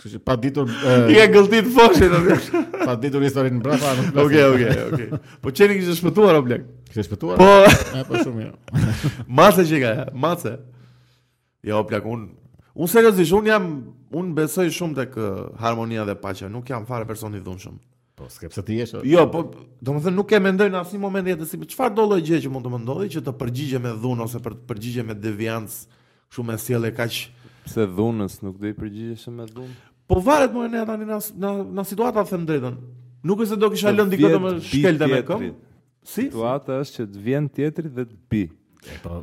Kështu që pa ditur i ka gëlltit foshin aty. pa ditur historinë mbrapa. Okej, okej, okej. Po qeni kishte shpëtuar o plak. Kishte shpëtuar? Po, e, po shumë mirë. Jo. Mace që ka, mace. Jo, plak un. Un seriozisht un jam un besoj shumë tek harmonia dhe paqja. Nuk jam fare person i dhunshëm. Po s'ke pse të jesh. Jo, po domethënë nuk e mendoj në asnjë moment të jetës se çfarëdo lloj gjë që mund të më ndodhë që të përgjigjem me dhunë ose për të përgjigjem me deviancë, kështu me sjellje kaq pse dhunës nuk do i përgjigjesh me dhunë. Po varet me tani në në në situata them të drejtën. Nuk është se do kisha lënë dikë të më shkelte me këmbë. Si? Situata është që të vjen tjetri dhe të bi. Po.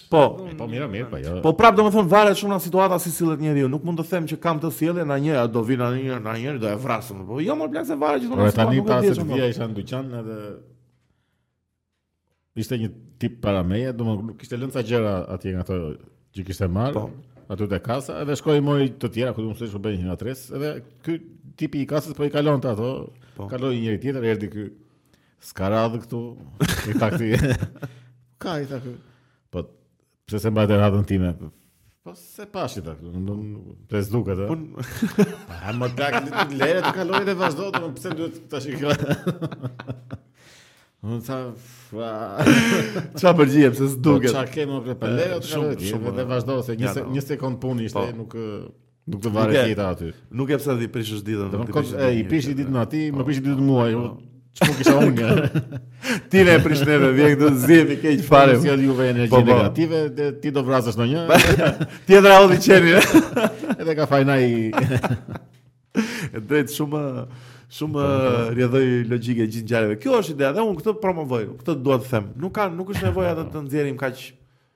Po, po mirë, mirë, po jo. Po prap domethënë varet shumë nga situata si sillet njeriu. Nuk mund të them që kam këtë sjellje na njëra do vina në një na njëri do e vrasim. Po jo, mo plak, se varet gjithmonë. Po tani para se të vija isha në dyqan edhe ishte një tip para meje, domethënë kishte lënë ca gjëra atje nga ato që kishte marrë. Po. Aty te kasa, edhe shkoi mori të tjera, ku do të thosh po bëjnë një a tre, edhe ky tipi i kasës po i kalonte ato. Po. Kaloi njeri tjetër, erdhi ky. S'ka radhë këtu, i tha këtij. Ka, i tha ky. Po, pse s'e mbajte radhën time? Po, s'e pashë i tha këtu, në në pres duket, e? Po, o plak, lëre të kalojë dhe vazhdo, domethënë pse duhet të ashtë i këra. Unë tha, fa... Ça përgjigje, pse s'duket? Po, ça ke, mo, përgjigje, po lëre të kalojë, shumë, dhe vazhdo, se një, se, një sekondë punë ishte, po. nuk... Nuk të varet jeta aty. Nuk ke pse t'i prishësh ditën. Do të thotë ai i prish ditën atij, më prish ditën mua. Jo. Çfarë kisha unë? Ti na e prish neve, vjen të zgjidhni keq fare. Sjell atë juve energji po, po. negative, ti do vrasësh ndonjë. Tjetër ai do i qeni. Edhe ka fajna i E drejt shumë shumë po, rrjedhojë logjike e gjithë ngjarjeve. Kjo është ideja dhe unë këtë promovoj, këtë dua të them. Nuk ka nuk është nevoja të të nxjerrim kaq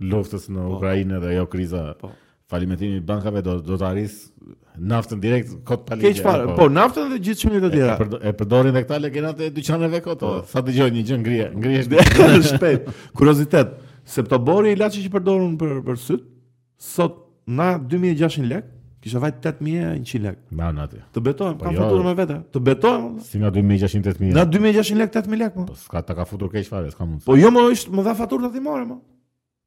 luftës në po, Ukrainë dhe ajo kriza. Po. Falimentimi i bankave do do ta rrisë naftën direkt kot pa ligj. Keq po, po naftën dhe gjithë çmimet e tjera. E përdorin edhe këta legenat e dyqaneve kot. Po. Sa dëgjojnë një gjë ngrije, ngrije shpejt. Kuriozitet, septobori ilaçi që përdor unë për për sytë sot Nga 2600 lek, kishte vajt 8100 lek. Ma nanën. Të betohem, po kam jo, faturën me vete. Të betohem. Si nga 2600 8000. Nga 2600 lek 8000 lek, po. Po s'ka ta ka futur keq fare, s'ka mundësi. Po jo më është, më dha faturën atë more, po.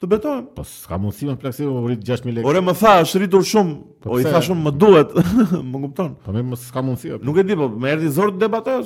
Të betohem. Po s'ka mundësi mo plak, se u rrit 6000 lekë. Ore më tha, është rritur shumë. Po, po i thashë, shumë, më duhet. më kupton. Po më s'ka mundësi. Nuk e di, po më erdhi zor të debatoj.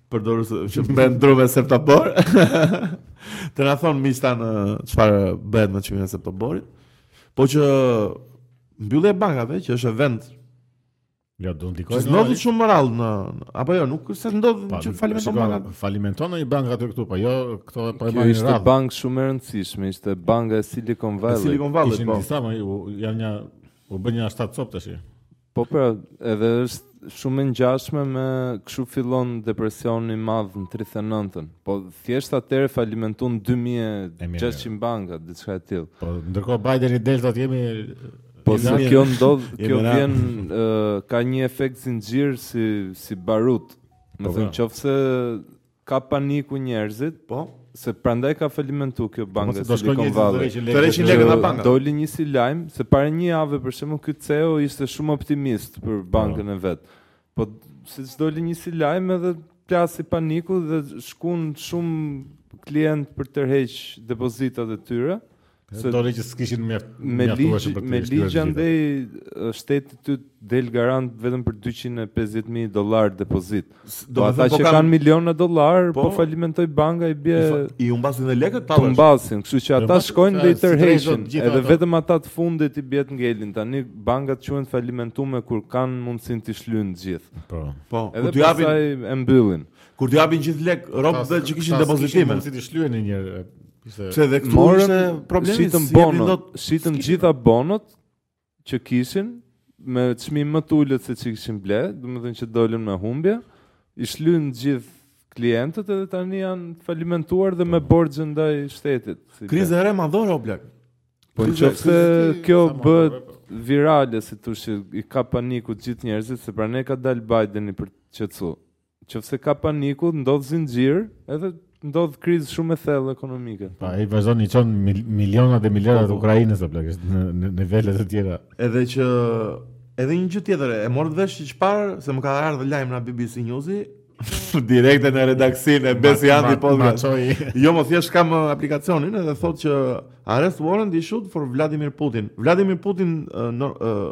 Përdorës që bën drogë me septobor. Të na thonë mistanë çfarë bëhet me çmimin e septoborit. Po që mbyllja e bankave që është vend Ja do ndikojë. S'ndodh shumë, më rrallë, apo jo, nuk është se ndodh që falimenton banka. Falimenton ndonjë bankë aty këtu, po jo këto po e marrin radhë. Ishte bankë shumë e rëndësishme, ishte banka e Silicon Valley. Silicon Valley. Ishin po. disa, mo, janë një u bënë një shtatë copë tash. Po pra, edhe është shumë e ngjashme me kështu fillon depresioni i madh në '39-ën. Po thjesht atëherë falimentun 2600 banka, diçka e tillë. Po ndërkohë Biden i del do të jemi Po se kjo ndodh, kjo vjen uh, ka një efekt zinxhir si si barut. Domethënë po. qoftë se Kap paniku njerëzit. Po. Se prandaj ka falimentu kjo banka Mos e do shkoj Silicon një ditë Valley. tërheqin lekë. Tërheqin lekë nga banka. Doli një si lajm se para një jave për shembull ky CEO ishte shumë optimist për bankën e vet. Po siç doli një si lajm edhe plasi paniku dhe shkunë shumë klientë për t'tërheq depozitat e tyre. Se do që s'kishin mjaft me ligj me ligj andej shteti ty t'del garant vetëm për 250.000 dollar depozit. Do ata po që kanë kan miliona dollar po, po falimentoj banka i bie i humbasin dhe lekët pa. Humbasin, kështu që ata shkojnë dhe i tërheqin. Edhe vetëm ata të fundit i bie të ngelin. Tani bankat quhen t'falimentume kur s'kanë mundësinë t'i shlyjnë të gjithë. Po. Po. Edhe do japin e mbyllin. Kur t'ua japin gjithë lekët robve që kishin depozitime. Mundësi të shlyjnë një Se Pse dhe këtu morën- ishte problemi, si të si jepnin bonët, dot- shitën gjitha bonot që kishin me çmim më të ulët se ç'i kishin ble, domethënë që dolën me humbje, i shlyn t'gjithë klientët edhe tani janë falimentuar dhe me borxhe ndaj shtetit. si ble. Kriza e re madhore o blek. Po në Kriza- qoftë se kriza- kjo sa më bëhet madhe, po. virale, si të thush, i kap paniku gjithë njerëzit, se prane ka dalë Bideni për t'i qetësu. Qoftë se kap paniku, ndodh zinxhir, edhe ndodh krizë shumë e thellë ekonomike. Pa, ai vazhdon i çon milionat e miliardat po, po. Ukrainës apo plagësh në në nivele të tjera. Edhe që edhe një gjë tjetër, e morët vesh që çfarë se më ka ardhur lajm nga BBC News-i, direkte në redaksinë e Besi Andi Podcast. Jo mo, thjesht kam uh, aplikacionin edhe thotë që arrest warrant issued for Vladimir Putin. Vladimir Putin uh, në, uh,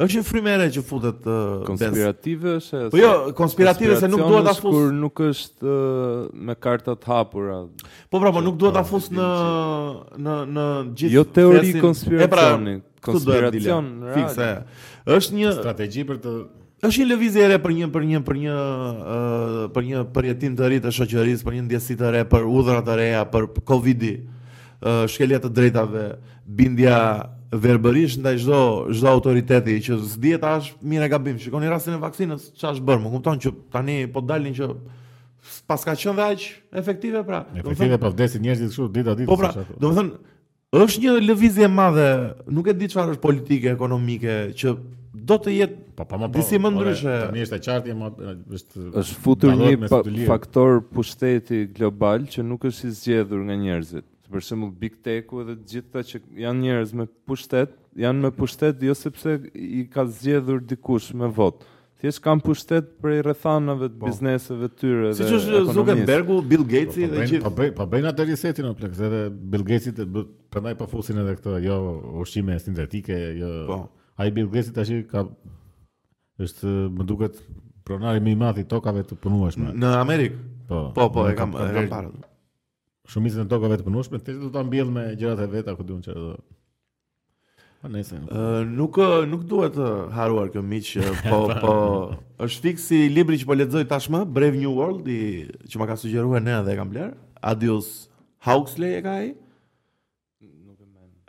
Është një frymë e re që futet uh, konspirative se Po jo, konspirative se nuk duhet ta fus kur nuk është uh, me karta të hapura. Po pra, po nuk duhet ta pra, fus në në në gjithë Jo teori konspiracioni, pra, konspiracion fikse. Është një strategji për të Është një lëvizje e re për një për një për një uh, për një përjetim të ri të shoqërisë, për një ndjesi të re, për urdhra të reja, për Covid-i, uh, shkelja të drejtave, Bindja verbërisht ndaj çdo çdo autoriteti që s'dihet a është mirë a gabim. Shikoni rastin e vaksinës, çfarë është bërë, më kupton që tani po dalin që s'paska qenë dhe aq efektive pra. Efektive pa po vdesin njerëzit kështu dita-ditës. Po pra, domethënë është një lëvizje e madhe, nuk e di çfarë është politike, ekonomike që do të jetë pa po, pa po, më disi më ndryshe. Tani është e qartë më është është futur një faktor pushteti global që nuk është i zgjedhur nga njerëzit. Si për shembull Big Tech-u dhe të gjithë këta që janë njerëz me pushtet, janë me pushtet jo sepse i ka zgjedhur dikush me votë. Thjesht kanë pushtet prej rrethanave të po. bizneseve të tyre si dhe ekonomisë. Siç është Zuckerbergu, Bill Gates-i po, po dhe gjithë. Po bëjnë, po bëjnë atë resetin, pse, edhe Bill Gates-i prandaj po fusin edhe këto, jo ushqime sintetike, jo. Po. Ai Bill Gates-i tash ka është më duket pronari më i madh i tokave të punueshme. Në Amerikë. Po, po, po e kam e kam parë. Shumicën e tokave të punueshme, t'i do t'i mbjell me gjërat e veta ku di unë çfarë do. Po nëse nuk. Uh, nuk nuk duhet të harruar kjo miq, po po është fiks si libri që po lexoj tashmë, Brave New World-i që ma ka sugjeruar Nea dhe e kam blerë. Aldous Huxley e ka ai.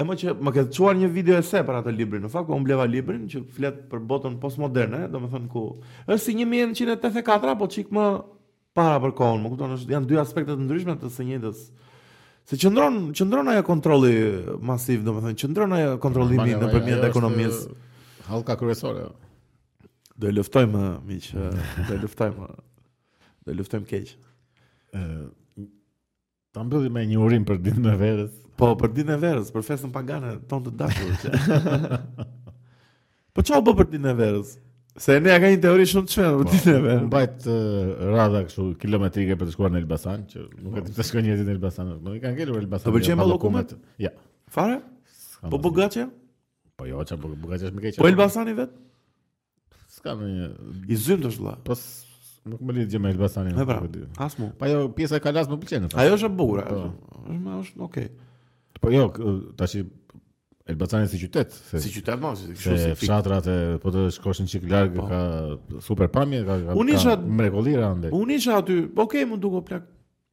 E më që më ke çuar një video ese për atë librin, në fakt, po unë bleva librin që flet për botën postmoderne, domethënë ku, është si 1984, apo çik më para për kohën, më kupton, është, janë dy aspekte të ndryshme të së njëjtës. Se qëndron, qëndron ajo kontrolli masiv, domethënë, qëndron ajo kontrollimi nëpërmjet ekonomisë. Halka kryesore, jo. Do e luftojmë, miq, do e luftojmë. Do e luftojmë keq. Ë, Ta mbyllim me një urim për ditën e verës. Po, për ditën e verës, për festën pagane tonë të dashur. po çfarë bëre për ditën e verës? Se ne ka një teori shumë të çmendur për po, ditën e verës. Mbahet radha kështu kilometrike për të shkuar në Elbasan, që nuk e di pse shkojnë njerëzit në Elbasan. Nuk kanë ngelur Elbasan. Po pëlqen ballokumet? Ja. Fare? Po bugaçja? Po jo, çfarë bugaçja është më keq. Po Elbasani vetë? S'ka ndonjë... I zymë të shla. Pas... Nuk më lidh gjë me Elbasanin. Po pra, as mu. Po jo, pjesa e kalas më pëlqen. Ajo është e bukur. Është, është, okej. Okay. Po jo, tashi... Elbasani si qytet. Se, si qytet, ma, si qytet. Se fshatrat e, po të shkosh një çikë larg, po. ka super pamje, ka, ka, ka mrekullira andej. Unë isha aty, okej, okay, m'u duk, o plak,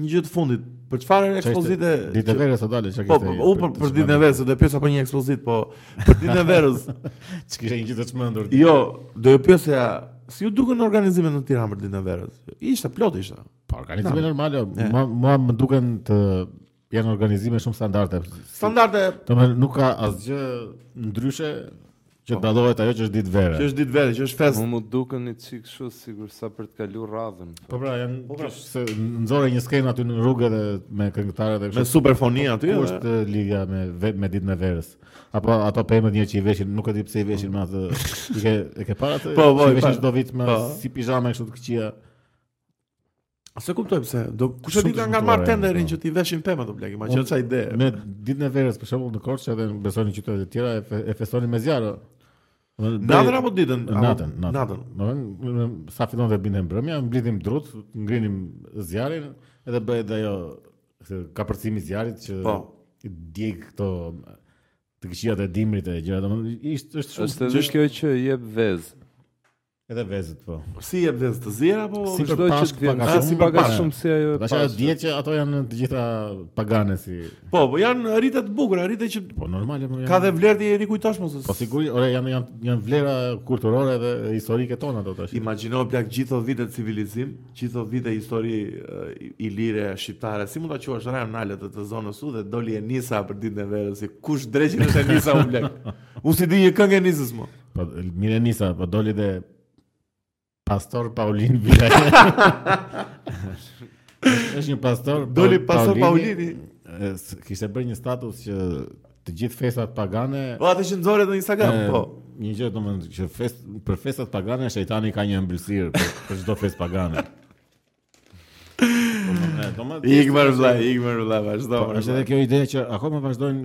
Një gjë të fundit, për çfarë ekspozite? Ditën e verës s'ke dalë çka po, kishte. Po, po, për ditën e verës, do të pyesja për një ekspozitë, po për ditën e verës. Ç'kishte një gjë të çmendur. Jo, do të pyesja si ju duken organizimet në Tiranë për ditën e verës? Ishte plot ishte. Po organizime normale, mua më duket se janë organizime shumë standarde. Standarde. Domethënë nuk ka asgjë ndryshe Që të dallohet ajo që është ditë vere. Që është ditë vere, që është festë. Mu m'u dukën një çikë kshu, sikur sa për të kalu radhën. Po pra, janë po pra. se nxorën një skenë aty në rrugë dhe me këngëtare dhe kështu. Me superfoni aty. Ku është lidhja me, me ditën e verës? Apo ato pemët që i veshin, nuk e di pse i veshin me atë. I ke, e ke parë ato, po, po, i veshin çdo vit me po. si pizhame kështu të këqia. Se kuptoj pse. Po kush e di nga marr tenderin që t'i veshin pemë ato Blek, imagjino ça ide. Me ditën e verës për shembull në Korçë edhe në besoj qytete të tjera e festonin me zjarr. Natën apo ditën? Natën, natën. Natën. Sa fillon të binte mbrëmja, mblidhim drutë, ngrinim zjarrin, edhe bëhej ajo kapërcimi i zjarrit që po. djeg këto të këqijat e dimrit e gjëra, domethënë ishte është shumë. Është kjo që jep vezë. Edhe vezët po. Si jep vezë të zjera apo si për Pashkë pak a shumë pak a shumë si ajo. Tash ajo dihet që ato janë të gjitha pagane si. Po, po janë rite të bukura, rite që po normale po janë. Ka dhe vlerë t'i rikujtosh mos. Po sigurisht, ore janë janë janë vlera kulturore dhe historike tona ato tash. Imagjino plak gjithë ato vite civilizim, gjithë ato vite histori ilire shqiptare. Si mund ta quash rajonale të, të zonës sud dhe doli Enisa për ditën e verës. Kush dreqin është Enisa o plak. Unë s'i di një këngë Enisës mo. Po mirë Enisa, po doli dhe Pastor Paulin Vilaj. Është një pastor Doli pastor Paulini. Kishte bërë një status që të gjithë festat pagane. Po atë që nxorët në Instagram, po. Një gjë domethënë që fest për festat pagane shejtani ka një ëmbëlsirë për, për çdo festë pagane. Igmar vla, Igmar vla, vazhdo. Po, është edhe kjo ide që akoma vazhdojnë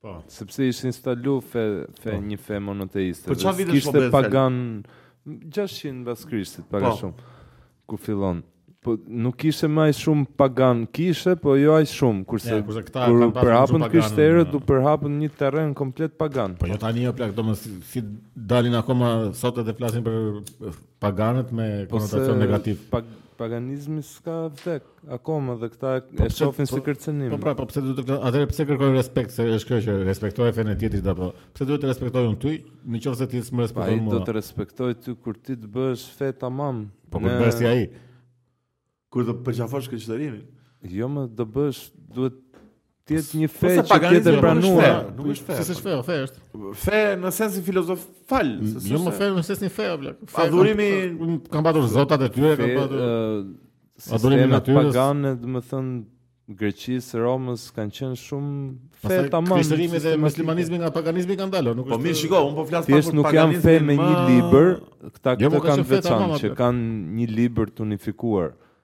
Po. Sepse ishte instalu fe, fe po. një fe monoteiste. Për çfarë vitesh po bëhet? pagan 600 pas Krishtit, pagan po. shumë. Ku fillon? Po nuk kishte më aq shumë paganë, kishte, po jo aq shumë, kurse ja, kurse këta kur kanë pas u përhapën krishterët, u përhapën në një terren komplet pagan. Po jo tani jo plak, domethënë si, si dalin akoma sot edhe flasin për paganët me po konotacion negativ. Po, paganizmi s'ka vdek. Akoma edhe këta e shofin si po, kërcënim. Po pra, po pse duhet të atëherë pse kërkon respekt se është kjo që respekto fenë e tjetrit apo pse duhet të të respektoj unë ty, në qoftë se ti s'më respekton mua. Ai do të respektojë ty kur ti të bësh fe tamam. Po kur bëhesh si ai. Kur të përqafosh këtë qytetin. Jo mo do bësh duhet Të jetë një fe që të jetë e pranuar. Nuk është fe. S'është fe, o fe është. Fe në sensin filozofal. Jo mo fe në sensin fe, o Blek. Adhurimi... Kanë patur zotat e tyre, kanë patur... Adhurimi i natyrës... Pagane, domethënë, Greqisë, Romës kanë qenë shumë fe tamam. Krishterimi dhe muslimanizmi nga paganizmi kanë dalë, nuk po është. Po mirë, shiko, un po flas për paganizmin. Nuk janë fe me një libër, këta jo, këta kanë të veçantë që kanë një libër të unifikuar.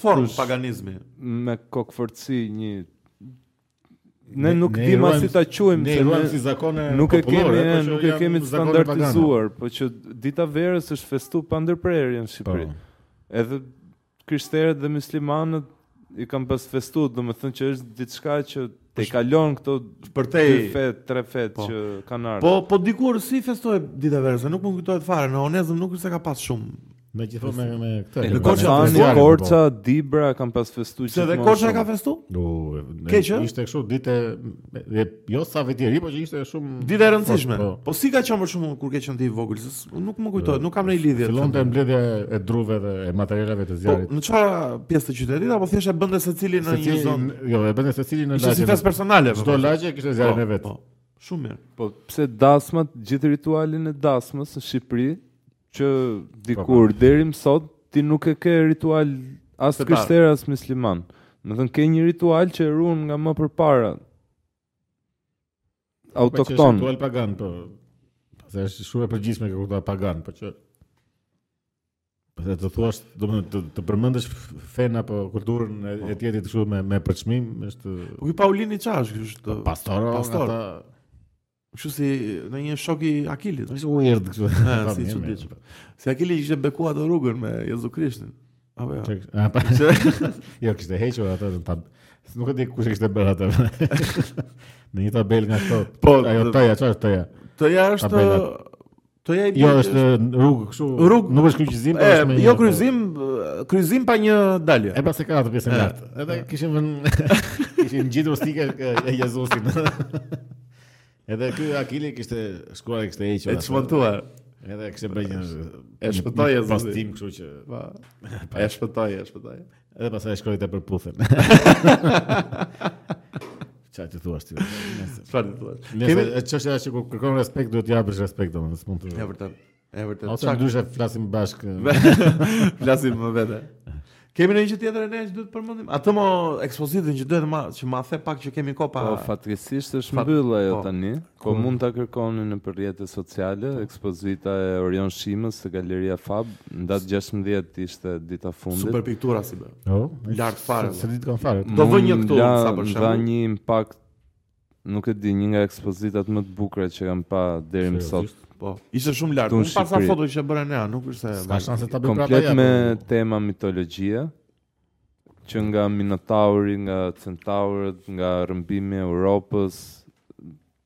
Formë paganizmi. Me kokëfortësi një ne nuk dimë si ta quajmë ne e ruajmë si zakone nuk e kemi ne po nuk e kemi standardizuar po që dita verës është festu pa ndërprerje në Shqipëri po. edhe krishterët dhe muslimanët i kanë pas festu domethënë që është diçka që i tejkalon këto përtej dy fetë tre fetë po. që kanë ardhur po po dikur si festohej dita verës nuk më kujtohet fare në monizëm nuk është se ka pas shumë Me gjithë me me këtë. Korça ka festuar. Korça, Dibra kanë pas festuar gjithmonë. Se dhe Korça ka festuar? Jo. Keqë? Ishte kështu ditë e jo sa vetëri, por që ishte shumë ditë e rëndësishme. Po. po si ka qenë për shembull kur ke qenë ti i vogël? Nuk më kujtohet, nuk kam ndonjë lidhje. Fillonte mbledhja e druve dhe e materialeve të zjarrit. Po, në çfarë pjesë të qytetit apo thjesht e bënte secili në një zonë? Jo, e bënte secili në lagje. Ishte si personale. Çdo lagje kishte zjarrin e vet. Shumë mirë. Po pse dasmat gjithë ritualin e dasmës në Shqipëri Që dikur deri më sot ti nuk e ke ritual as të krishterë as musliman. Domethënë ke një ritual që e ruan nga më përpara. Po, Autokton. Ritual pagan, po. Pasi është shumë e përgjithshme kjo ritual pagan, po që të thuash, do të të, të përmendësh fenë apo kulturën e tjetrit kështu me me përçmim, është Po ky Paulini ça është, është pastor, pastor. Ata... Kështu si një shok i Akilit. Është weird kështu. Ëh, si i çuditshëm. Si Akili kishte bekuar atë rrugën me Jezu Krishtin. Apo jo. Ja. Po. jo, kishte hequr atë në tabelë. Nuk e di kush kishte bërë atë. në një tabelë nga këto. Po, ajo toja, çfarë është toja? Toja është Toja i bie. Jo, është rrugë kështu. Rrugë, nuk është kryqëzim, por është më. Jo kryqëzim, kryqëzim pa një dalje. E pastaj ka atë pjesën e lartë. Edhe kishim kishim ngjitur stikër e Jezusit. Edhe ky Akili kishte shkuar e kishte hequr. E çmontoi. Edhe kishte bërë një e shpëtoi Jezusi. Postim kështu që. Po. E shpëtoi, e shpëtoi. Edhe pastaj shkoi të përputhen. Ça që thua ti? Ça që thua ti? Kemi... Çështja është që kur kërkon respekt, duhet të japësh respekt, domethënë s' mund të... Ja, vërtet. Ja, vërtet. Ose ndryshe, flasim bashkë. flasim më vete. Kemi ndonjë gjë tjetër ne që duhet të përmendim? Atë mo ekspozitën që duhet ma, që ma the pak që kemi ko pa... Po, fatkeqësisht është mbyllë ajo tani. Po mund ta kërkoni nëpër rrjete sociale, ekspozita e Orion Shimës te Galeria Fab, në datë 16 ishte dita e fundit. Super piktura si bë. Jo, lart fare. S'e diskutoj fare. Do vë një këtu sa për shembull. Më dha një impakt nuk e di, një nga ekspozitat më të bukura që kam pa deri më sot. Po, ishte shumë lart. Unë pashë ca foto që bëra ne, nuk është se. Ka shanse ta bëj prapë. Komplet me tema mitologjie. Që nga Minotauri, nga Centaurët, nga rrëmbimi i Europës,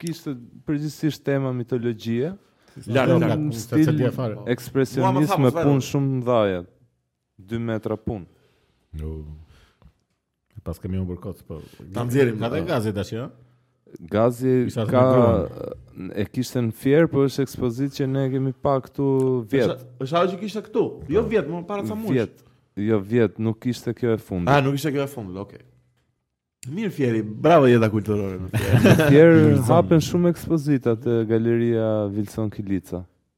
kishte përgjithësisht tema mitologjie. Lart, lart, stil ekspresionist me punë shumë të mëdha. 2 metra punë. Jo. Pas kemi humbur kot, po. Ta nxjerrim nga Gazi tash, ja. Gazi e kishte në Fier, por është ekspozitë që ne kemi pa këtu vjet. Është ajo që kishte këtu. Jo vjet, më para ca muaj. Vjet. Jo vjet, nuk ishte kjo e fundit. Ah, nuk ishte kjo e fundit. Okej. Okay. Mirë Fieri, bravo jeta kulturore në Fier. Në Fier hapen shumë ekspozita te Galeria Vilson Kilica.